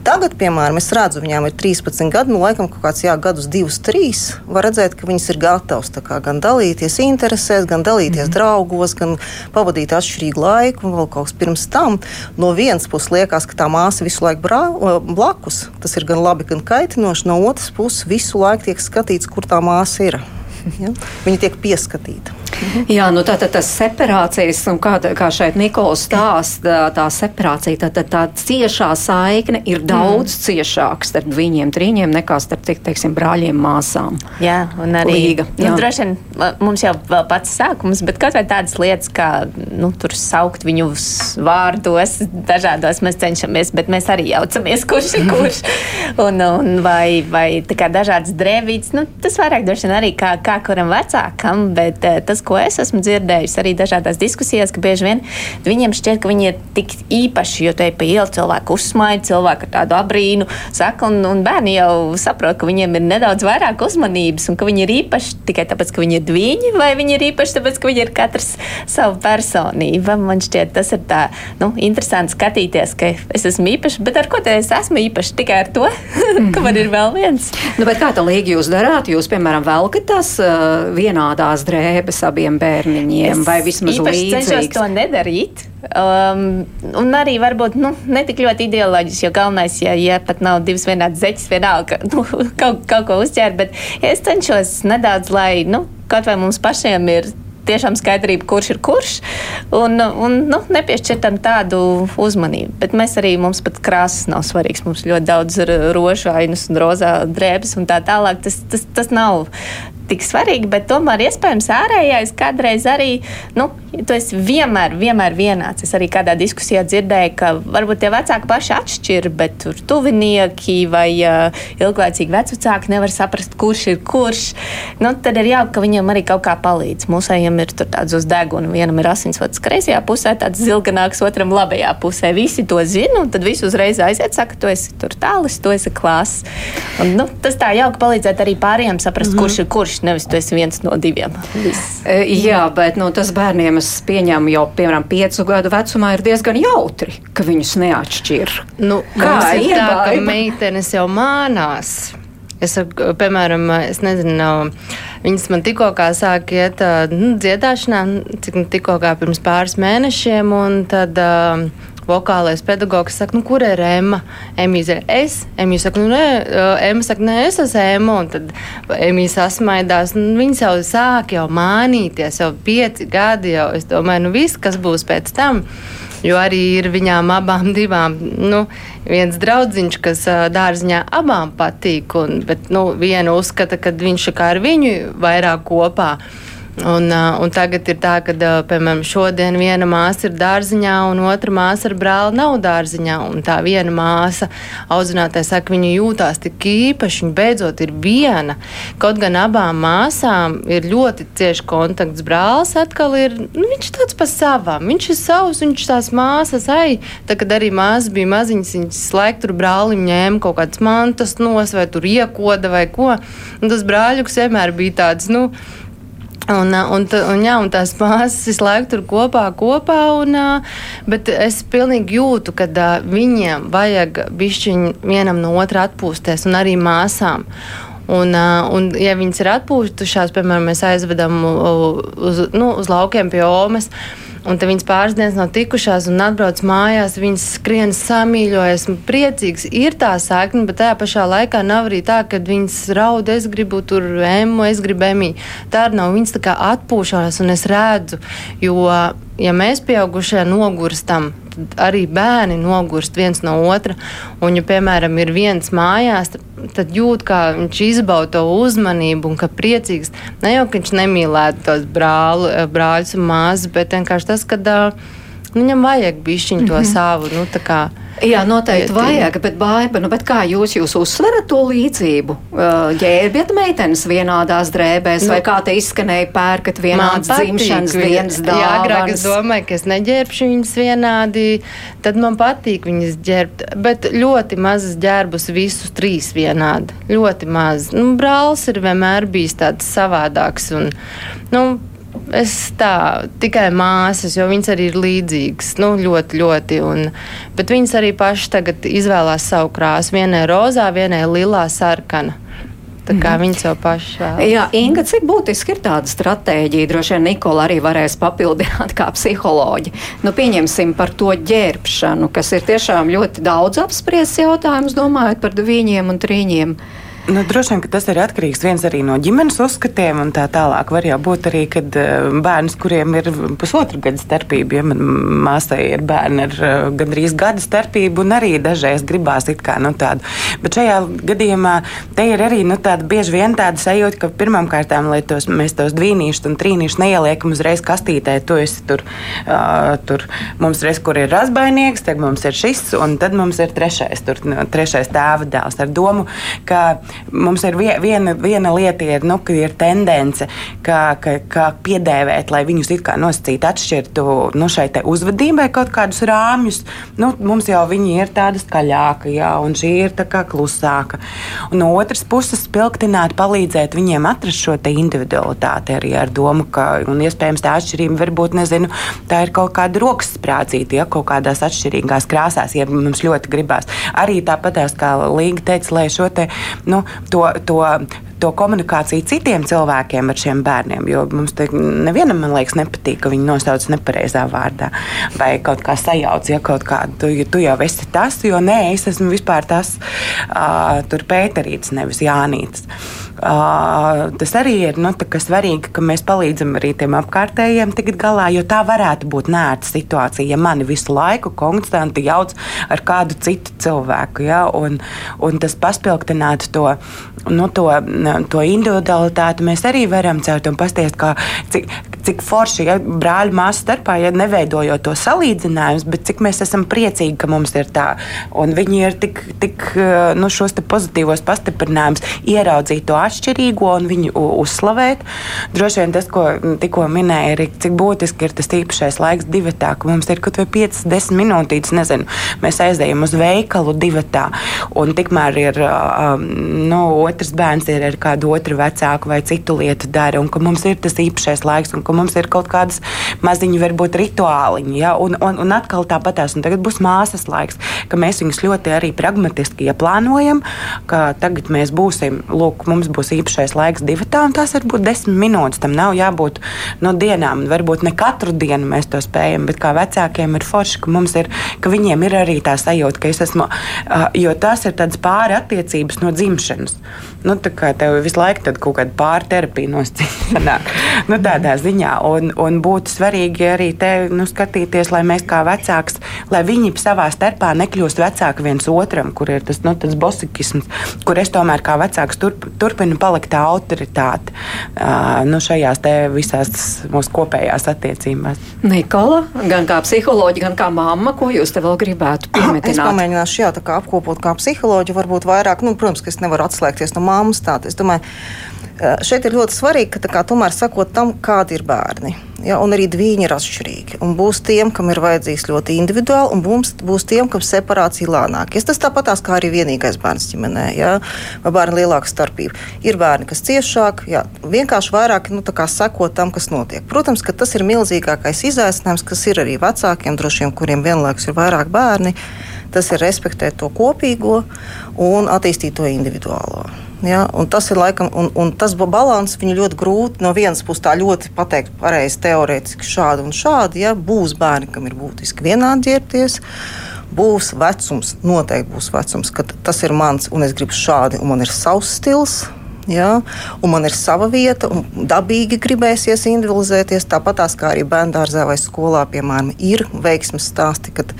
Tagad, piemēram, es redzu, viņām ir 13 gadi, nu, laikam, kaut kāds jā, gadus, 2, 3. Var redzēt, ka viņas ir gatavas gan dalīties interesēs, gan dalīties mm -hmm. draugos, gan pavadīt atšķirīgu laiku, un vēl kaut kas pirms tam. No vienas puses liekas, ka tā māsa visu laiku brā, blakus. Tas ir gan labi, gan kaitinoši. No otras puses, visu laiku tiek skatīts, kur tā māsa ir. Ja? Viņa tiek pieskatīta. Jā, nu tā tad tas separācijas, un kā, kā šeit Nikols stāsta, tā separācija, tad tā, tā ciešā saikne ir daudz mm. ciešāka starp viņiem trīņiem nekā starp, te, teiksim, brāļiem māsām. Jā, un arī Līga, nu, jā. Nu, droši vien mums jau vēl pats sākums, bet kaut vai tādas lietas, kā, nu, tur saukt viņus vārdos, dažādos mēs cenšamies, bet mēs arī jaucamies, kurš ir kurš. un, un vai, vai tā kā dažādas drēvītes, nu, tas vairāk droši vien arī kā, kā kuram vecākam, bet tas, ko es esmu dzirdējis arī dažādās diskusijās, ka bieži vien viņiem šķiet, ka viņi ir tik īpaši, jo te pa ielu cilvēku uzsmaida, cilvēku ar tādu abrīnu saka, un, un bērni jau saprot, ka viņiem ir nedaudz vairāk uzmanības un ka viņi ir īpaši tikai tāpēc, ka viņi ir divi, vai viņi ir īpaši tāpēc, ka viņi ir katrs savu personību. Man šķiet, tas ir tā nu, interesanti skatīties, ka es esmu īpašs, bet ar ko te es esmu īpašs? Tikai ar to, ka man ir vēl viens. Nu, kā tā līga jūs darāt? Jūs, piemēram, velkat tās uh, vienādās drēbes abiem abiem bērniņiem, es vai vismaz līdzīgi. Es cenšos to nedarīt. Um, un arī varbūt nu, ne tik ļoti ideoloģiski, jo galvenais, ja, ja pat nav divas vienādas zeķes, vienalga nu, kaut, kaut ko uzķērt, bet ja es cenšos nedaudz, lai nu, kaut vai mums pašiem ir tiešām skaidrība, kurš ir kurš, un, un nu, nepiešķirtam tādu uzmanību. Bet mēs arī, mums pat krāsas nav svarīgas. Mums ļoti daudz rožu ainas un rozā drēbes un tā tālāk. Tas, tas, tas nav tik svarīgi, bet tomēr iespējams ārējais kādreiz arī, nu, tu esi vienmēr, vienmēr vienāds. Es arī kādā diskusijā dzirdēju, ka varbūt tie vecāki paši atšķir, bet tur tuvinieki vai uh, ilglaicīgi vecāki nevar saprast, kurš ir kurš. Nu, tad ir jauki, ka viņam arī kaut kā palīdz. Mūsējiem ir tāds uz deguna, vienam ir asinsvads kreisajā pusē, tāds zilganāks, otram labajā pusē. Visi to zina, un tad visi uzreiz aiziet, saka, tu esi tur tālis, tu esi klāsts. Nu, tas tā jauki palīdzēt arī pārējiem saprast, mm -hmm. kurš ir kurš vienkārši nevis tu esi viens no diviem. Viss. E, jā, bet nu, tas bērniem, es pieņēmu, jau piemēram piecu gadu vecumā ir diezgan jautri, ka viņus neatšķir. Nu, Kā ir tā, ka meitenes jau mānās? Es, piemēram, es nezinu, viņas man tikko sāk iet nu, dziedāšanā, cik nu, tikko pirms pāris mēnešiem, un tad uh, vokālais pedagogs saka, nu, kur ir Emma? Emīļa ir es. Emīļa saka, nu, nē, Emma saka, nē, es esmu Emma. Un tad Emīļa sasmaidās. Nu, Viņas jau sāk jau mānīties, jau pieci gadi, jau es domāju, nu, viss, kas būs pēc tam. Jo arī ir viņām abām divām, nu, viens draudziņš, kas dārziņā abām patīk, un, bet, nu, viena uzskata, ka viņš ir kā ar viņu vairāk kopā. Un, un tagad ir tā, ka, piemēram, šodien viena māsa ir dārziņā, un otra māsa ar brāli nav dārziņā. Un tā viena māsa, audzinātājs saka, viņa jūtās tik īpaši, viņa beidzot ir viena. Kaut gan abām māsām ir ļoti cieši kontakts. Brālis atkal ir, nu, viņš tāds pa savām, viņš ir savs, viņš tās māsas, ai, tā, kad arī māsas bija maziņas, viņas laik tur brālim ņēma kaut kādas mantas nos vai tur iekoda vai ko. Un tas brāļuks vienmēr bija tāds, nu, Un, un, un, jā, un tās māsas visu laiku tur kopā, kopā un, bet es pilnīgi jūtu, ka viņiem vajag bišķiņu vienam no otra atpūsties, un arī māsām. Un, un, ja viņas ir atpūtušās, piemēram, mēs aizvedam uz, nu, uz laukiem pie Omas, Un tad viņas pāris dienas nav tikušās un atbrauc mājās, viņas skrien samīļojas priecīgs. Ir tā saikne, bet tajā pašā laikā nav arī tā, ka viņas raud, es gribu tur emu, es gribu emī. Tā nav. Viņas tā kā atpūšās un es redzu, jo, ja mēs pieaugušie nogurstam, tad arī bērni nogurst viens no otra. Un, ja, piemēram, ir viens mājās, tad jūt, kā viņš izbauda to uzmanību un ka priecīgs. Ne jau, ka viņš nemīlētu tos brālu, brāļus un māsas, bet vienkārši tas, ka uh, viņam vajag bišķiņu to mm -hmm. savu. Nu, Jā, noteikti vajag, bet, baiba, nu, bet kā jūs, jūs uzsverat to līdzību? Ģērbiet meitenes vienādās drēbēs, nu, vai kā te izskanēja pērkat vienādas dzimšanas dienas dāvanas? Jā, agrāk es domāju, ka es neģērbšu viņas vienādi, tad man patīk viņas ģērbt, bet ļoti mazas ģērbus visus trīs vienādi, ļoti maz. Nu, brālis ir vienmēr bijis tāds savādāks un, nu, Es tā tikai māsas, jo viņas arī ir līdzīgas. Nu, ļoti, ļoti. Un, bet viņas arī pašas tagad izvēlās savu krāsu. Vienai rozā, vienai lilā, sarkana. Tā kā mm. viņas jau pašas vēl. Jā, Inga, cik būtiski ir tāda stratēģija? Droši vien Nikola arī varēs papildināt kā psiholoģi. Nu, pieņemsim par to ģērbšanu, kas ir tiešām ļoti daudz apspriests jautājums, domājot par divīņiem un trīņiem. Nu, droši vien tas ir atkarīgs viens arī no ģimenes uzskatiem, un tā tālāk var jau būt arī, kad eh, bērns, kuriem ir pusotra gada starpība, ja māsai ir bērni ar eh, gandrīz gada starpību, un arī dažreiz gribās it kā nu, tādu. Bet šajā gadījumā te ir arī nu, tāda bieži vien tāda sajūta, ka pirmām kārtām, lai tos, mēs tos dvīnīšus un trīnīšus neieliekam uzreiz kastītē, tu esi tur, uh, tur mums reiz, kur ir razbainieks, tad mums ir šis, un tad mums ir trešais, tur, trešais tēva dēls ar domu, ka mums ir viena, viena lieta, ir, nu, ka ir tendence, kā, kā, kā piedēvēt, lai viņus it kā nosacītu, atšķirtu nu, šai uzvedībai kaut kādus rāmjus. Nu, mums jau viņi ir tāda skaļāka, jā, un šī ir tā kā klusāka. Un no otras puses, spilgtināt, palīdzēt viņiem atrast šo individualitāti arī ar domu, ka, iespējams tā atšķirība varbūt, nezinu, tā ir kaut kāda rokas sprādzīta, ja kaut kādās atšķirīgās krāsās, ja mums ļoti gribās. Arī tāpatās, kā Līga teica, lai šo te, nu, to, to, to komunikāciju citiem cilvēkiem ar šiem bērniem. Jo mums te nevienam, man liekas, nepatīk, ka viņi nosauc nepareizā vārdā vai kaut kā sajauc, ja kaut kādu, tu, tu jau esi tas, jo nē, es esmu vispār tas, uh, tur Pēterīts, nevis Jānīts. Uh, tas arī ir nu, svarīgi, ka mēs palīdzam arī tiem apkārtējiem tikt galā, jo tā varētu būt nērta situācija, ja mani visu laiku konstanti jauc ar kādu citu cilvēku. Ja, un, un tas paspilgtinātu to, nu, to, to individualitāti, mēs arī varam celt un pasties, kā, cik, cik forši ja, brāļu māsu starpā, ja neveidojot to salīdzinājumus, bet cik mēs esam priecīgi, ka mums ir tā. Un viņi ir tik, tik nu, šos pozitīvos pastiprinājumus ieraudzīt to atšķirīgo un viņu uzslavēt. Droši vien tas, ko tikko minēja, ir, cik būtiski ir tas īpašais laiks divatā, ka mums ir kaut vai 5-10 minūtītes, nezinu, mēs aizējam uz veikalu divatā, un tikmēr ir um, nu, otrs bērns ir ar kādu otru vecāku vai citu lietu dara, un ka mums ir tas īpašais laiks, un ka mums ir kaut kādas maziņas, varbūt rituāliņi, ja? un, un, un atkal tāpatās, un tagad būs māsas laiks, ka mēs viņus ļoti arī pragmatiski ieplānojam, ka tagad mēs būsim, lūk, mums būs īpašais laiks divatā, un tas var būt desmit minūtes, tam nav jābūt no dienām, un varbūt ne katru dienu mēs to spējam, bet kā vecākiem ir forši, ka mums ir, ka viņiem ir arī tā sajūta, ka es esmu, jo tas ir tāds pāri attiecības no dzimšanas. Nu, tā kā tev visu laiku kaut kāda pārterapija nosacīta. nu, tādā ziņā. Un, un būtu svarīgi arī te nu, skatīties, lai mēs kā vecāks, lai viņi savā starpā nekļūst vecāki viens otram, kur ir tas nu, bosikisms, kur es tomēr kā vecāks turp, turpinu palikt tā autoritāte uh, nu, šajās visās mūsu kopējās attiecībās. Nikola, gan kā psiholoģija, gan kā mamma, ko jūs te vēl gribētu pieminēt? Es pamēģināšu jā, apkopot kā psiholoģija, varbūt vairāk, nu, protams, ka es nevaru atslēgties no mammas tāda. Es domāju, šeit ir ļoti svarīgi, ka kā, tomēr sakot tam, kādi ir bērni. Ja, un arī viņi ir atšķirīgi. Un būs tiem, kam ir vajadzīgs ļoti individuāli, un būs, būs tiem, kam separācija lēnāk. Ja tas tāpatās kā arī vienīgais bērns ģimenē, ja, vai bērni lielāka starpība. Ir bērni, kas ciešāk, ja, vienkārši vairāk nu, sekot tam, kas notiek. Protams, ka tas ir milzīgākais izaicinājums, kas ir arī vecākiem, droši vien, kuriem vienlaikus ir vairāk bērni. Tas ir respektēt to kopīgo un attīstīt to individuālo. Ja, tas ir laikam, un, un tas balans viņu ļoti grūti no vienas puses tā ļoti pateikt, pareizi teorētiski šādi un šādi. Ja, būs bērni, kam ir būtiski vienādi ģērbties. Būs vecums, noteikti būs vecums, kad tas ir mans, un es gribu šādi, un man ir savs stils, Ja? Un man ir sava vieta, un dabīgi gribēsies individualizēties. Tāpat kā arī bērngārzā vai skolā, piemēram, ir veiksmes stāsti, kad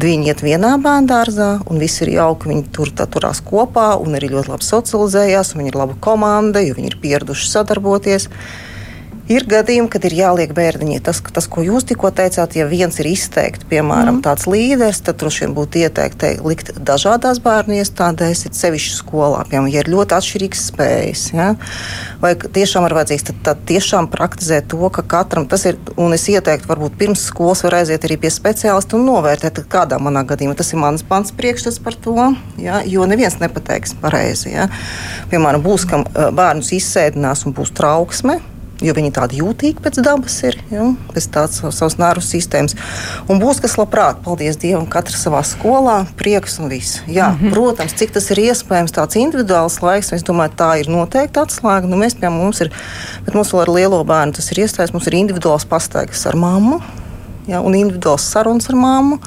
viņi iet vienā bērngārzā, un viss ir jauki. Viņi tur turās kopā, un arī ļoti labi socializējās, un viņi ir laba komanda, jo viņi ir pieraduši sadarboties. Ir gadījumi, kad ir jāliek bērniņi. Tas, tas, ko jūs tikko teicāt, ja viens ir izteikti, piemēram, mm. tāds līderis, tad droši vien būtu ieteikti likt dažādās bērnu iestādēs, it sevišķi skolā, piemēram, ja ir ļoti atšķirīgas spējas. Ja? Vai tiešām ir vajadzīgs tad, tad tiešām praktizēt to, ka katram tas ir, un es ieteiktu, varbūt pirms skolas var aiziet arī pie speciālista un novērtēt, kādā manā gadījumā tas ir mans pants priekšstats par to, ja? jo neviens nepateiks pareizi. Ja? Piemēram, būs, kam bērnus izsēdinās un būs trauksme jo viņi tādi jūtīgi pēc dabas ir, ja, pēc tādas savas nervu sistēmas. Un būs kas labprāt, paldies Dievam, katrs savā skolā, prieks un viss. Jā, mm -hmm. Protams, cik tas ir iespējams, tāds individuāls laiks, es domāju, tā ir noteikti atslēga. Nu, mēs, piemēram, mums ir, bet mums vēl ar lielo bērnu tas ir iestājas, mums ir individuāls pastaigas ar mammu. Ja, un individuāls sarunas ar māmu,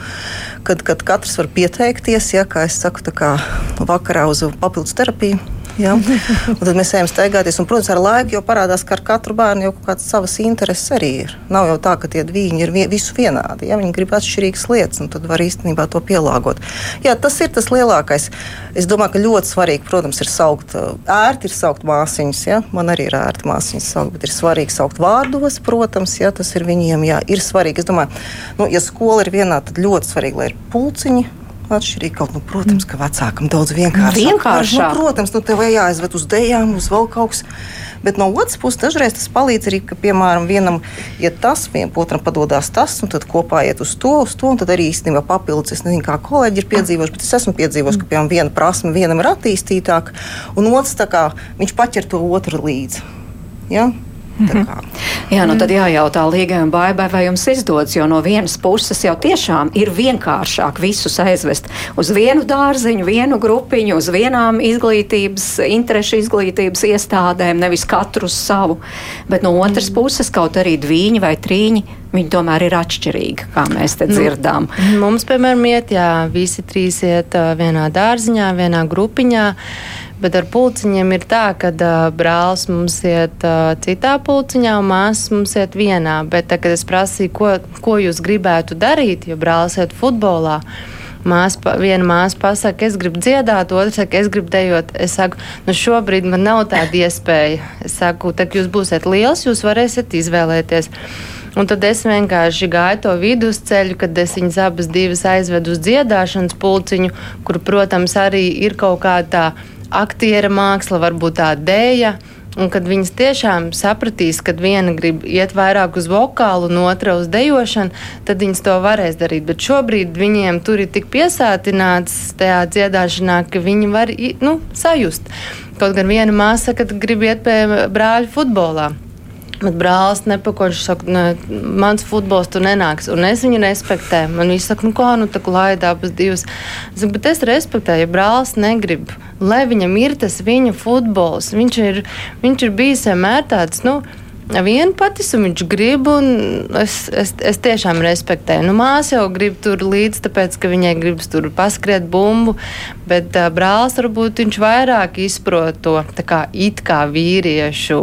kad, kad katrs var pieteikties, ja, kā es saku, kā vakarā uz papildus terapiju Ja? Un tad mēs ejam staigāties. Un, protams, ar laiku jau parādās, ka ar katru bērnu jau kādas savas intereses arī ir. Nav jau tā, ka tie divi ir visu vienādi. Ja? Viņi grib atšķirīgas lietas, un tad var īstenībā to pielāgot. Jā, tas ir tas lielākais. Es domāju, ka ļoti svarīgi, protams, ir saukt ērti, ir saukt māsiņas. Ja? Man arī ir ērti māsiņas saukt, bet ir svarīgi saukt vārdos, protams, ja tas ir viņiem. Jā, ir svarīgi. Es domāju, nu, ja skola ir vienā, tad ļoti svarīgi, lai ir pulciņi atšķirīgi. Kaut, nu, protams, ka vecākam daudz vienkāršāk. vienkāršāk. Nu, protams, nu, tev jāizved uz dēļām, uz vēl kaut kas. Bet no otras puses, dažreiz tas palīdz arī, ka, piemēram, vienam ir ja tas, vienam otram padodas tas, un tad kopā iet uz to, uz to, un tad arī īstenībā papildus. Es nezinu, kā kolēģi ir piedzīvojuši, bet es esmu piedzīvojis, ka, piemēram, viena prasme vienam ir attīstītāka, un otrs kā viņš paķer to otru līdzi. Ja? Mhm. Jā, nu tad jājautā Līgai un Baibai, vai jums izdodas, jo no vienas puses jau tiešām ir vienkāršāk visus aizvest uz vienu dārziņu, vienu grupiņu, uz vienām izglītības, interešu izglītības iestādēm, nevis katru savu. Bet no otras mhm. puses kaut arī dvīņi vai trīņi, viņi tomēr ir atšķirīgi, kā mēs te dzirdām. Nu, mums, piemēram, iet, jā, visi trīs iet vienā dārziņā, vienā grupiņā. Bet ar pulciņiem ir tā, ka uh, brālis mums iet uh, citā pulciņā, un māsas mums iet vienā. Bet, tā, kad es prasīju, ko, ko jūs gribētu darīt, jo brālis iet futbolā, Māsa, viena māsa pasaka, es gribu dziedāt, otra saka, es gribu dejot. Es saku, nu šobrīd man nav tāda iespēja. Es saku, tad jūs būsiet liels, jūs varēsiet izvēlēties. Un tad es vienkārši gāju to vidusceļu, kad es viņas abas aizvedu uz dziedāšanas pulciņu, kur, protams, arī ir kaut kāda tā aktiera māksla, varbūt tā dēja. Un kad viņas tiešām sapratīs, ka viena grib iet vairāk uz vokālu, un otra uz dejošanu, tad viņas to varēs darīt. Bet šobrīd viņiem tur ir tik piesātināts tajā dziedāšanā, ka viņi var nu, sajust. Kaut gan viena māsa, kad grib iet pie brāļa futbolā. Bet brālis nepakoši saka, ne, mans futbols tur nenāks. Un es viņu respektēju. Man viņš saka, nu kā, nu tā laida abas divas. Es saku, bet es respektēju, ja brālis negrib, lai viņam ir tas viņa futbols. Viņš ir, viņš ir bijis vienmēr tāds, nu, vienpatis, un viņš grib, un es, es, es tiešām respektēju. Nu, māsa jau grib tur līdzi, tāpēc, ka viņai gribas tur paskriet bumbu, bet uh, brālis varbūt viņš vairāk izprot to kā it kā vīriešu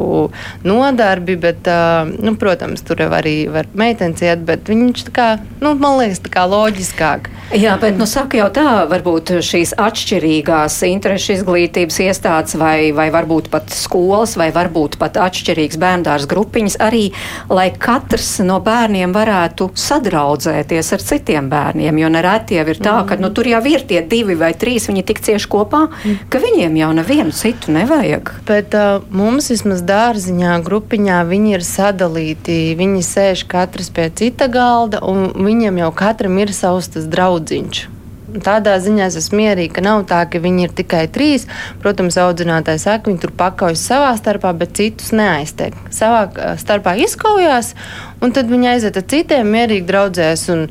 nodarbi, bet, uh, nu, protams, tur arī var meitenes iet, bet viņš tā kā, nu, man liekas, tā kā loģiskāk. Jā, bet, nu, saka jau tā, varbūt šīs atšķirīgās interešu izglītības iestādes vai, vai varbūt pat skolas vai varbūt pat atšķirīgs bērndārs grupiņas arī, lai katrs no bērniem varētu sadraudzēties ar citiem bērniem. Jo nereti jau ir tā, ka nu, tur jau ir tie divi vai trīs, viņi tik cieši kopā, ka viņiem jau nevienu citu nevajag. Bet uh, mums vismaz dārziņā, grupiņā viņi ir sadalīti. Viņi sēž katrs pie cita galda, un viņiem jau katram ir savs tas draudziņš. Tādā ziņā es esmu mierīga, ka nav tā, ka viņi ir tikai trīs. Protams, audzinātājs saka, viņi tur pakaujas savā starpā, bet citus neaiztiek. Savā starpā izkaujās, un tad viņi aiziet ar citiem, mierīgi draudzēs. Un,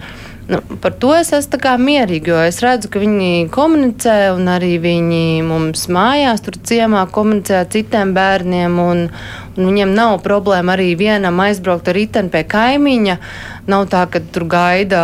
Nu, par to es esmu mierīga, jo es redzu, ka viņi komunicē, un arī viņi mums mājās, tur ciemā komunicē ar citiem bērniem. Un, un viņiem nav problēma arī vienam aizbraukt ar riteni pie kaimiņa. Nav tā, ka tur gaida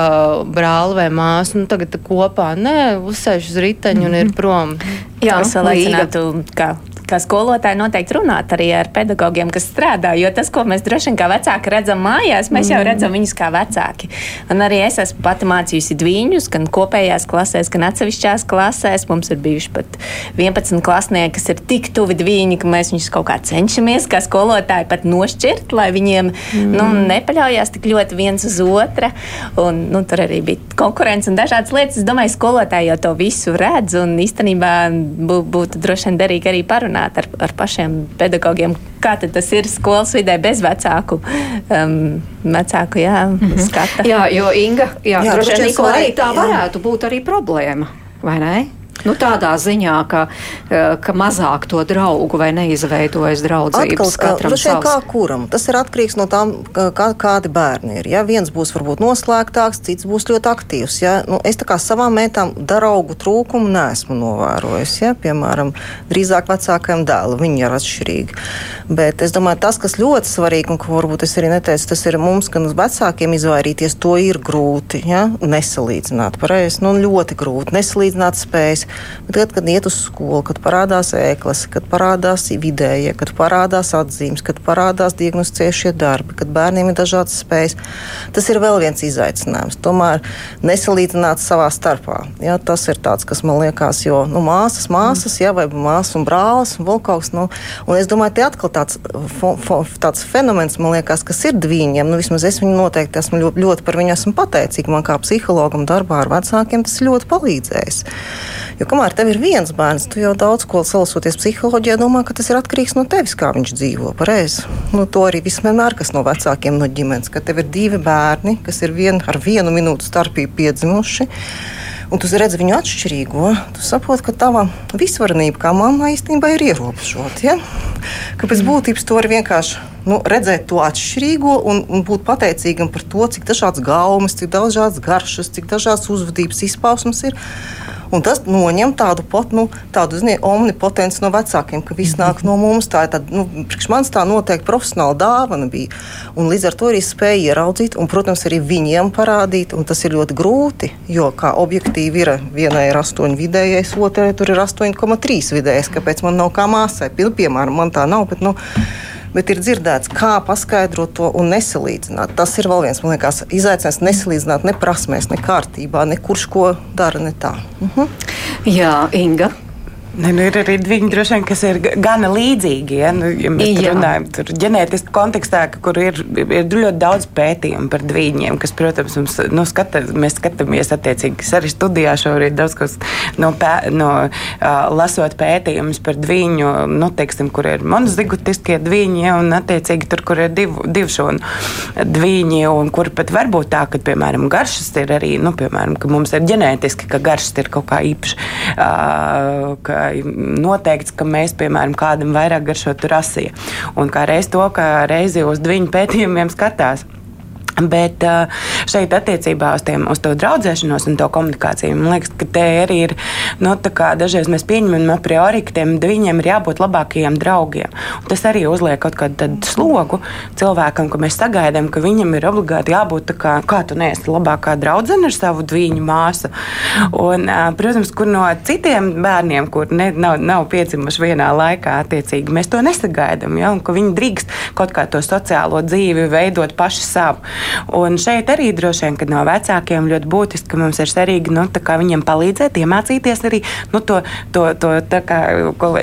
brāli vai māsu, nu tagad kopā. Nē, uzsēž uz riteņa un ir prom. Jā, es vēl aicinātu, kā kā skolotāji noteikti runāt arī ar pedagogiem, kas strādā. Jo tas, ko mēs droši vien kā vecāki redzam mājās, mēs jau mm. redzam viņus kā vecāki. Un arī es esmu pati mācījusi dviņus, gan kopējās klasēs, gan atsevišķās klasēs. Mums ir bijuši pat 11 klasnieki, kas ir tik tuvi dviņi, ka mēs viņus kaut kā cenšamies, kā skolotāji, pat nošķirt, lai viņiem mm. nu, nepaļaujas tik ļoti viens uz otra. Un, nu, tur arī bija konkurence un dažādas lietas. Es domāju, skolotāji jau to visu redz un īstenībā būtu droši vien derīgi arī parunāt parunāt ar, ar pašiem pedagogiem, kā tas ir skolas vidē bez vecāku, um, vecāku jā, mm -hmm. skata. Jā, jo Inga, jā, jā droši vien Nikolai, tā varētu jā. būt arī problēma, vai ne? Nu, tādā ziņā, ka, eh, ka mazāk to draugu vai neizveidojas draudzības Atkal, katram savs. Kā kuram? Tas ir atkarīgs no tām, kā, kādi bērni ir. Ja? Viens būs varbūt noslēgtāks, cits būs ļoti aktīvs. Ja? Nu, es tā kā savām mētām draugu trūkumu neesmu novērojis. Ja? Piemēram, drīzāk vecākajam dēlam viņi ir atšķirīgi. Bet es domāju, tas, kas ļoti svarīgi, un ko varbūt es arī neteicu, tas ir mums, gan uz vecākiem izvairīties, to ir grūti ja? nesalīdzināt. Pareizi, nu, ļoti grūti nesalīdzināt spējas Bet tad, kad iet uz skolu, kad parādās ēklas, kad parādās vidējie, kad parādās atzīmes, kad parādās diagnosticējušie darbi, kad bērniem ir dažādas spējas, tas ir vēl viens izaicinājums. Tomēr nesalīdzināt savā starpā. Ja, tas ir tāds, kas man liekas, jo nu, māsas, māsas, ja, vai māsas un brālis un vēl kaut kas. Nu, un es domāju, te atkal tāds, fo, fo, tāds fenomens, liekas, kas ir dviņiem. Nu, vismaz es viņu noteikti esmu ļoti, ļoti par viņu pateicīga. Man kā psihologam darbā ar vecākiem tas ļoti palīdzējis. Jo kamēr tev ir viens bērns, tu jau daudz ko salasoties psiholoģijā, domā, ka tas ir atkarīgs no tevis, kā viņš dzīvo. Pareizi. Nu, to arī vienmēr kas no vecākiem no ģimenes, ka tev ir divi bērni, kas ir vien, ar vienu minūtu starpību piedzimuši. Un tu redzi viņu atšķirīgo. Tu saproti, ka tava visvarenība kā mamma īstenībā ir ierobežota. Ja? Ka pēc būtības to var vienkārši nu, redzēt to atšķirīgo un, un būt pateicīgam par to, cik dažādas gaumas, cik dažādas garšas, cik dažādas uzvedības izpausmes ir. Un tas noņem tādu, pot, nu, tādu zini, omnipotenci no vecākiem, ka viss nāk no mums. Tā ir tāda, nu, priekš manis tā noteikti profesionāla dāvana bija. Un līdz ar to arī spēja ieraudzīt un, protams, arī viņiem parādīt. Tas ir ļoti grūti, jo kā objektīvi ir vienai ir 8 vidējais, otrai tur ir 8,3 vidējais. Kāpēc man nav kā māsai? Piemēram, man tā nav. Bet, nu, bet ir dzirdēts, kā paskaidrot to un nesalīdzināt. Tas ir vēl viens, man liekas, izaicinājums nesalīdzināt ne prasmēs, ne kārtībā, ne kurš ko dara ne tā. Uh mhm. -huh. Jā, Inga. Ne, nu, ir arī viņi droši vien, kas ir gana līdzīgi. Ja, nu, ja mēs runājam par ģenētisku kontekstā, kur ir, ir ļoti daudz pētījumu par dviņiem, kas, protams, mums, nu, skata, mēs skatāmies attiecīgi arī studijā šorīt daudz kas no, pē, no uh, lasot pētījumus par dviņu, nu, teiksim, kur ir monozigotiskie dviņi, ja, un attiecīgi tur, kur ir divu, divu šonu dviņi, un kur pat var būt tā, ka, piemēram, garšas ir arī, nu, piemēram, ka mums ir ģenētiski, ka garšas ir kaut kā īpaši. Uh, noteikts, ka mēs, piemēram, kādam vairāk garšotu rasija. Un kā reiz to, ka reizi uz viņu pētījumiem skatās. Bet šeit, attiecībā uz, tiem, uz to draudzēšanos un to komunikāciju, man liekas, ka te arī ir. Nu, dažreiz mēs pieņemam a priori, ka tiem viņiem ir jābūt labākajiem draugiem. Un tas arī uzliek kaut kādu slogu cilvēkam, ka mēs sagaidām, ka viņam ir obligāti jābūt kā, kā tu neesi labākā draudzene ar savu dviņu māsu. Un, protams, kur no citiem bērniem, kur ne, nav, nav piedzimuši vienā laikā, attiecīgi mēs to nesagaidām. Ja? Un, viņi drīkst kaut kā to sociālo dzīvi veidot paši savu. Un šeit arī droši vien, ka no vecākiem ļoti būtiski, ka mums ir svarīgi nu, viņiem palīdzēt, iemācīties arī nu, to, to, to kā,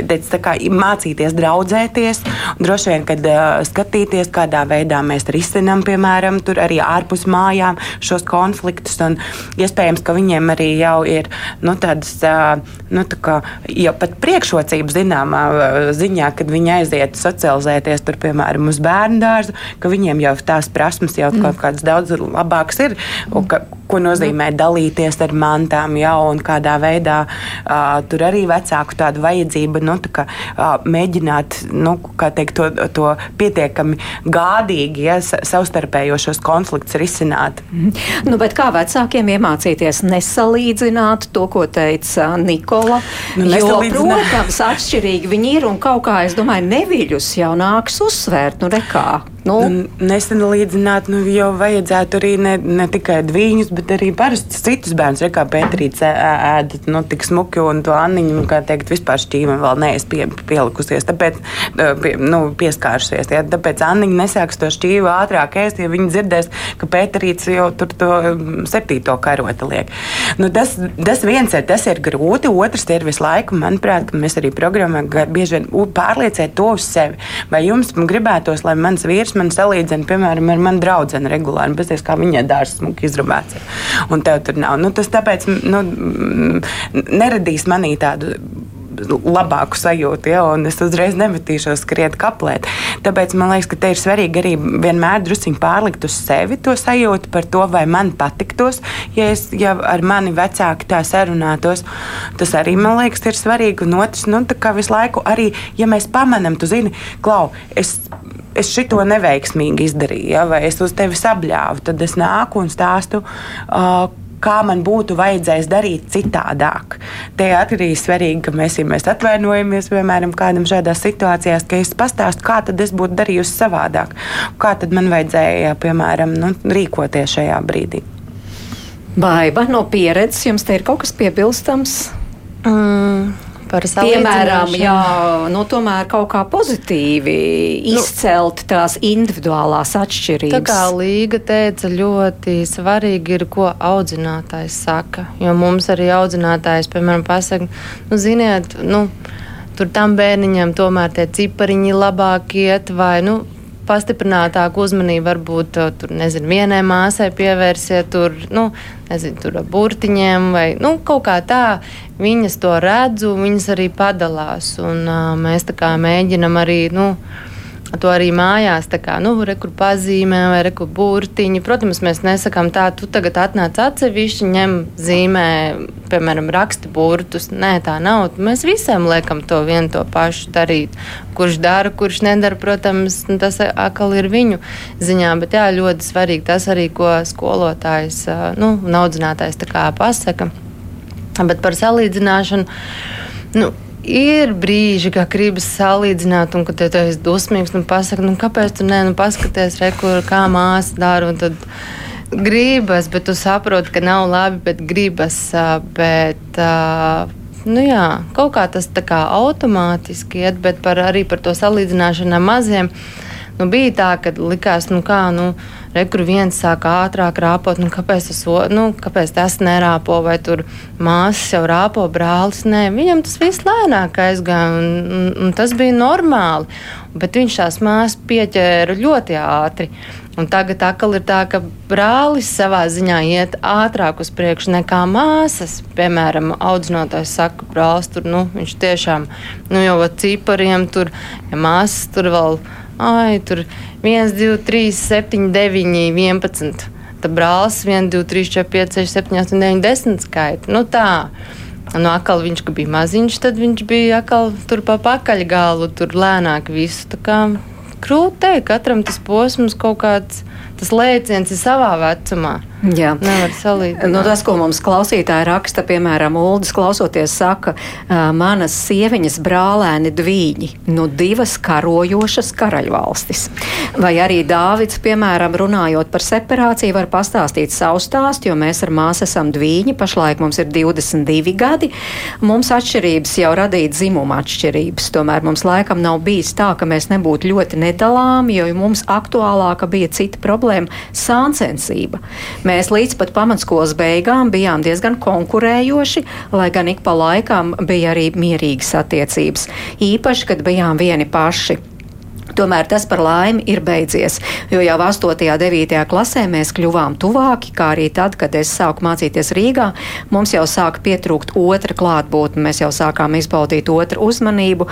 teic, kā, mācīties, draudzēties. Droši vien, kad uh, skatīties, kādā veidā mēs risinām, piemēram, arī ārpus mājām šos konfliktus. Un, iespējams, ka viņiem arī jau ir nu, tādas uh, nu, tā kā, jau pat priekšrocības zināmā ziņā, kad viņi aiziet socializēties tur, piemēram, uz bērnu dārzu, ka viņiem jau tās prasmes jau mm kaut kādas daudz labākas ir, un ka, ko nozīmē mm. dalīties ar mantām, ja, un kādā veidā uh, tur arī vecāku tādu vajadzību nu, tā kā, uh, mēģināt nu, teikt, to, to pietiekami gādīgi ja, savstarpējošos konfliktus risināt. Mm. Nu, kā vecākiem iemācīties nesalīdzināt to, ko teica Nikola? Nu, jo, protams, atšķirīgi viņi ir un kaut kā, es domāju, neviļus jau nāks uzsvērt. Nu, rekā. Nu? Nu, nesenlīdzināt, nu, jau vajadzētu arī ne, ne tikai dviņus, bet arī parastus citus bērnus. Kā Pēterīts ēd nu, tik smuki, un to Anniņu, kā teikt, vispār šķīva vēl neesmu pie, pielikusies, tāpēc pie, nu, pieskārusies. Ja, tāpēc Anniņa nesāks to šķīvu ātrāk ēst, ja viņi dzirdēs, ka Pēterīts jau tur to septīto karoti liek. Nu, tas, tas viens ir, tas ir grūti, otrs ir visu laiku, manuprāt, ka mēs arī programmā bieži vien pārliecēt to uz sevi. Vai jums gribētos, lai mans vīrs man salīdzina, piemēram, ar manu draugu regulāri. Paskatās, kā viņai dārsts smuki izrunāts. Un tev tur nav. Nu, tas tāpēc nu, neradīs manī tādu labāku sajūtu, ja, un es uzreiz nemetīšos skriet kaplēt. Tāpēc man liekas, ka te ir svarīgi arī vienmēr druskuļi pārlikt uz sevi to sajūtu par to, vai man patiktos, ja, es, ja ar mani vecāki tā sarunātos. Tas arī man liekas, ir svarīgi. Un otrs, nu, kā visu laiku arī, ja mēs pamanām, tu zini, klau, es es šito neveiksmīgi izdarīju, ja, vai es uz tevi sabļāvu, tad es nāku un stāstu. Uh, kā man būtu vajadzējis darīt citādāk. Te arī ir svarīgi, ka mēs, ja mēs atvainojamies, piemēram, kādam šādās situācijās, ka es pastāstu, kā tad es būtu darījusi savādāk, kā tad man vajadzēja, piemēram, nu, rīkoties šajā brīdī. Baiba no pieredzes, jums te ir kaut kas piebilstams? Mm par Piemēram, jā, nu, tomēr kaut kā pozitīvi nu, izcelt tās individuālās atšķirības. Tā kā Līga teica, ļoti svarīgi ir, ko audzinātājs saka. Jo mums arī audzinātājs, piemēram, pasaka, nu, ziniet, nu, tur tam bērniņam tomēr tie cipariņi labāk iet vai, nu, pastiprinātāku uzmanību varbūt tur, nezinu, vienai māsai pievērsiet, tur, nu, nezinu, tur burtiņiem vai nu, kaut kā tā. Viņas to redz, un viņas arī padalās. Un, uh, mēs tā kā mēģinam arī. Nu, to arī mājās, tā kā, nu, rekur pazīmē vai rekur burtiņi. Protams, mēs nesakām tā, tu tagad atnāc atsevišķi, ņem zīmē, piemēram, raksta burtus. Nē, tā nav. Mēs visiem liekam to vienu to pašu darīt. Kurš dara, kurš nedara, protams, nu, tas atkal ir viņu ziņā, bet jā, ļoti svarīgi tas arī, ko skolotājs, nu, audzinātājs tā kā pasaka. Bet par salīdzināšanu. Nu, Ir brīži, kad gribas salīdzināt, un kad te esi dusmīgs, nu, pasaka, nu, kāpēc tu nē, nu, paskaties, re, kur kā māsa dara. Tad gribas, bet tu saproti, ka nav labi, bet gribas. Bet, nu, jā, kaut kā tas tā kā automātiski iet, bet par, arī par to salīdzināšanu ar maziem. Nu, bija tā, ka likās, nu, kā. Nu, Rekur viens sāk ātrāk rāpot, nu, kāpēc, tas, nu, kāpēc tas nerāpo, vai tur māsas jau rāpo, brālis. Nē, viņam tas viss lēnāk aizgāja, un, un, un tas bija normāli. Bet viņš tās māsas pieķēra ļoti ātri. Un tagad atkal ir tā, ka brālis savā ziņā iet ātrāk uz priekšu nekā māsas. Piemēram, audzinotājs saka, brālis tur, nu, tiešām, nu, jau ar cipariem tur, ja māsas tur vēl ai, tur 1, 2, 3, 7, 9, 11. Tad brālis 1, 2, 3, 4, 5, 6, 7, 8, 9, 10 skaita. Nu tā. Nu, akal viņš bija maziņš, tad viņš bija atkal tur pa pakaļgālu, tur lēnāk visu. Tā kā teikt, katram tas posms kaut kāds, tas lēciens ir savā vecumā. Jā, nevar salīdzināt. Nu, tas, ko mums klausītāji raksta, piemēram, Uldis klausoties, saka, manas sieviņas brālēni dvīņi, nu divas karojošas karaļvalstis. Vai arī Dāvids, piemēram, runājot par separāciju, var pastāstīt savu stāstu, jo mēs ar māsu esam dvīņi, pašlaik mums ir 22 gadi. Mums atšķirības jau radīja dzimuma atšķirības, tomēr mums laikam nav bijis tā, ka mēs nebūtu ļoti nedalāmi, jo mums aktuālāka bija cita problēma - sāncensība. Mēs Mēs līdz pat pamatskolas beigām bijām diezgan konkurējoši, lai gan ik pa laikam bija arī mierīgas attiecības. Īpaši, kad bijām vieni paši. Tomēr tas par laimi ir beidzies, jo jau 8. un 9. klasē mēs kļuvām tuvāki, kā arī tad, kad es sāku mācīties Rīgā. Mums jau sāka pietrūkt otra klātbūtne, mēs jau sākām izbaudīt otru uzmanību,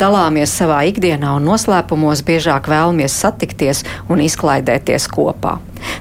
dalāmies savā ikdienā un noslēpumos, biežāk vēlamies satikties un izklaidēties kopā.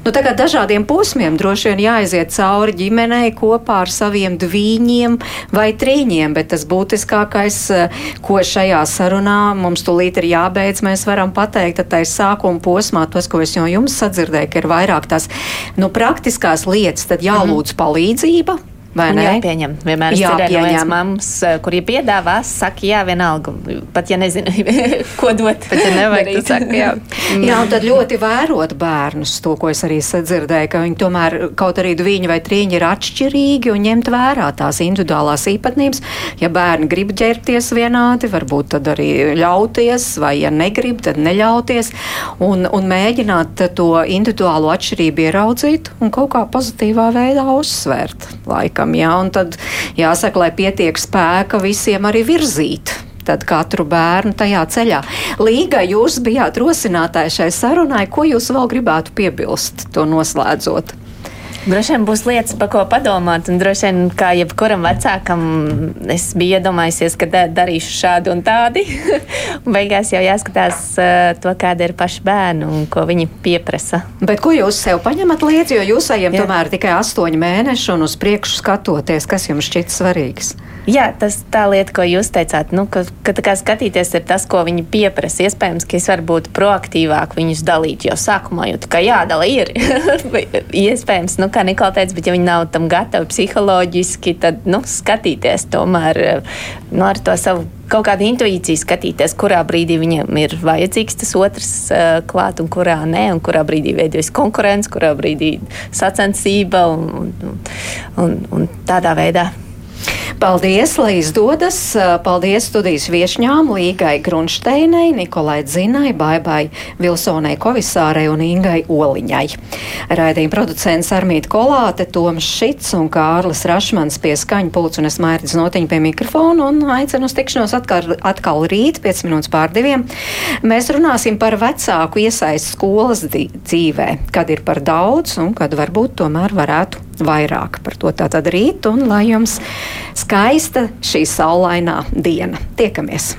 Nu, tā kā dažādiem posmiem droši vien jāaiziet cauri ģimenei kopā ar saviem dvīņiem vai trīņiem, bet tas būtiskākais, eh, ko šajā sarunā mums tūlīt ir jābeidz, mēs varam pateikt, ka tai sākuma posmā, tos, ko es jau jums sadzirdēju, ka ir vairāk tās nu, praktiskās lietas, tad jālūdz -hmm. palīdzība Vai ne? Jāpieņem. Vienmēr ir viens mammas, eh, kur ja piedāvā, saka, jā, vienalga, pat ja nezinu, ko dot. Bet ja nevajag, tad saka, jā. jā, un tad ļoti vērot bērnus, to, ko es arī sadzirdēju, ka viņi tomēr kaut arī viņi vai trīņi ir atšķirīgi un ņemt vērā tās individuālās īpatnības. Ja bērni grib ģērbties vienādi, varbūt tad arī ļauties, vai ja negrib, tad neļauties un, un mēģināt to individuālo atšķirību ieraudzīt un kaut kā pozitīvā veidā uzsvērt laikam piemēram. Ja? Un tad jāsaka, lai pietiek spēka visiem arī virzīt tad katru bērnu tajā ceļā. Līga, jūs bijāt rosinātāji šai sarunai, ko jūs vēl gribētu piebilst, to noslēdzot? Droši vien būs lietas, par ko padomāt. Un droši vien, kā jebkuram vecākam, es biju iedomājusies, ka da darīšu šādu un tādu. Beigās jau jāskatās uh, to, kāda ir paša bērna un ko viņi pieprasa. Bet ko jūs sev paņemat līdzi, jo jūs ejam tomēr tikai astoņi mēneši un uz priekšu skatoties, kas jums šķiet svarīgs? Jā, tas tā lieta, ko jūs teicāt, nu, ka, ka kā skatīties ir tas, ko viņi pieprasa. Iespējams, ka es varu būt proaktīvāk viņus dalīt jau sākumā, jo tā kā jādala ir. Iespējams, nu, kā Nikola teica, bet ja viņi nav tam gatavi psiholoģiski, tad, nu, skatīties tomēr nu, ar to savu kaut kādu intuīciju skatīties, kurā brīdī viņam ir vajadzīgs tas otrs uh, klāt un kurā nē, un kurā brīdī veidojas konkurence, kurā brīdī sacensība un, un, un, un tādā veidā. Paldies, lai izdodas. Paldies studijas viešņām Līgai Grunšteinai, Nikolai Dzinai, Baibai Vilsonai Kovisārai un Ingai Oliņai. Raidījuma producents Armīta Kolāte, Toms Šits un Kārlis Rašmans pie skaņa pults un es mērķis notiņu pie mikrofona un aicinu uz tikšanos atkal, atkal rīt, 5 minūtes pār diviem. Mēs runāsim par vecāku iesaistu skolas dzīvē, kad ir par daudz un kad varbūt tomēr varētu vairāk par to tātad rīt un lai jums skaista šī saulainā diena. Tiekamies!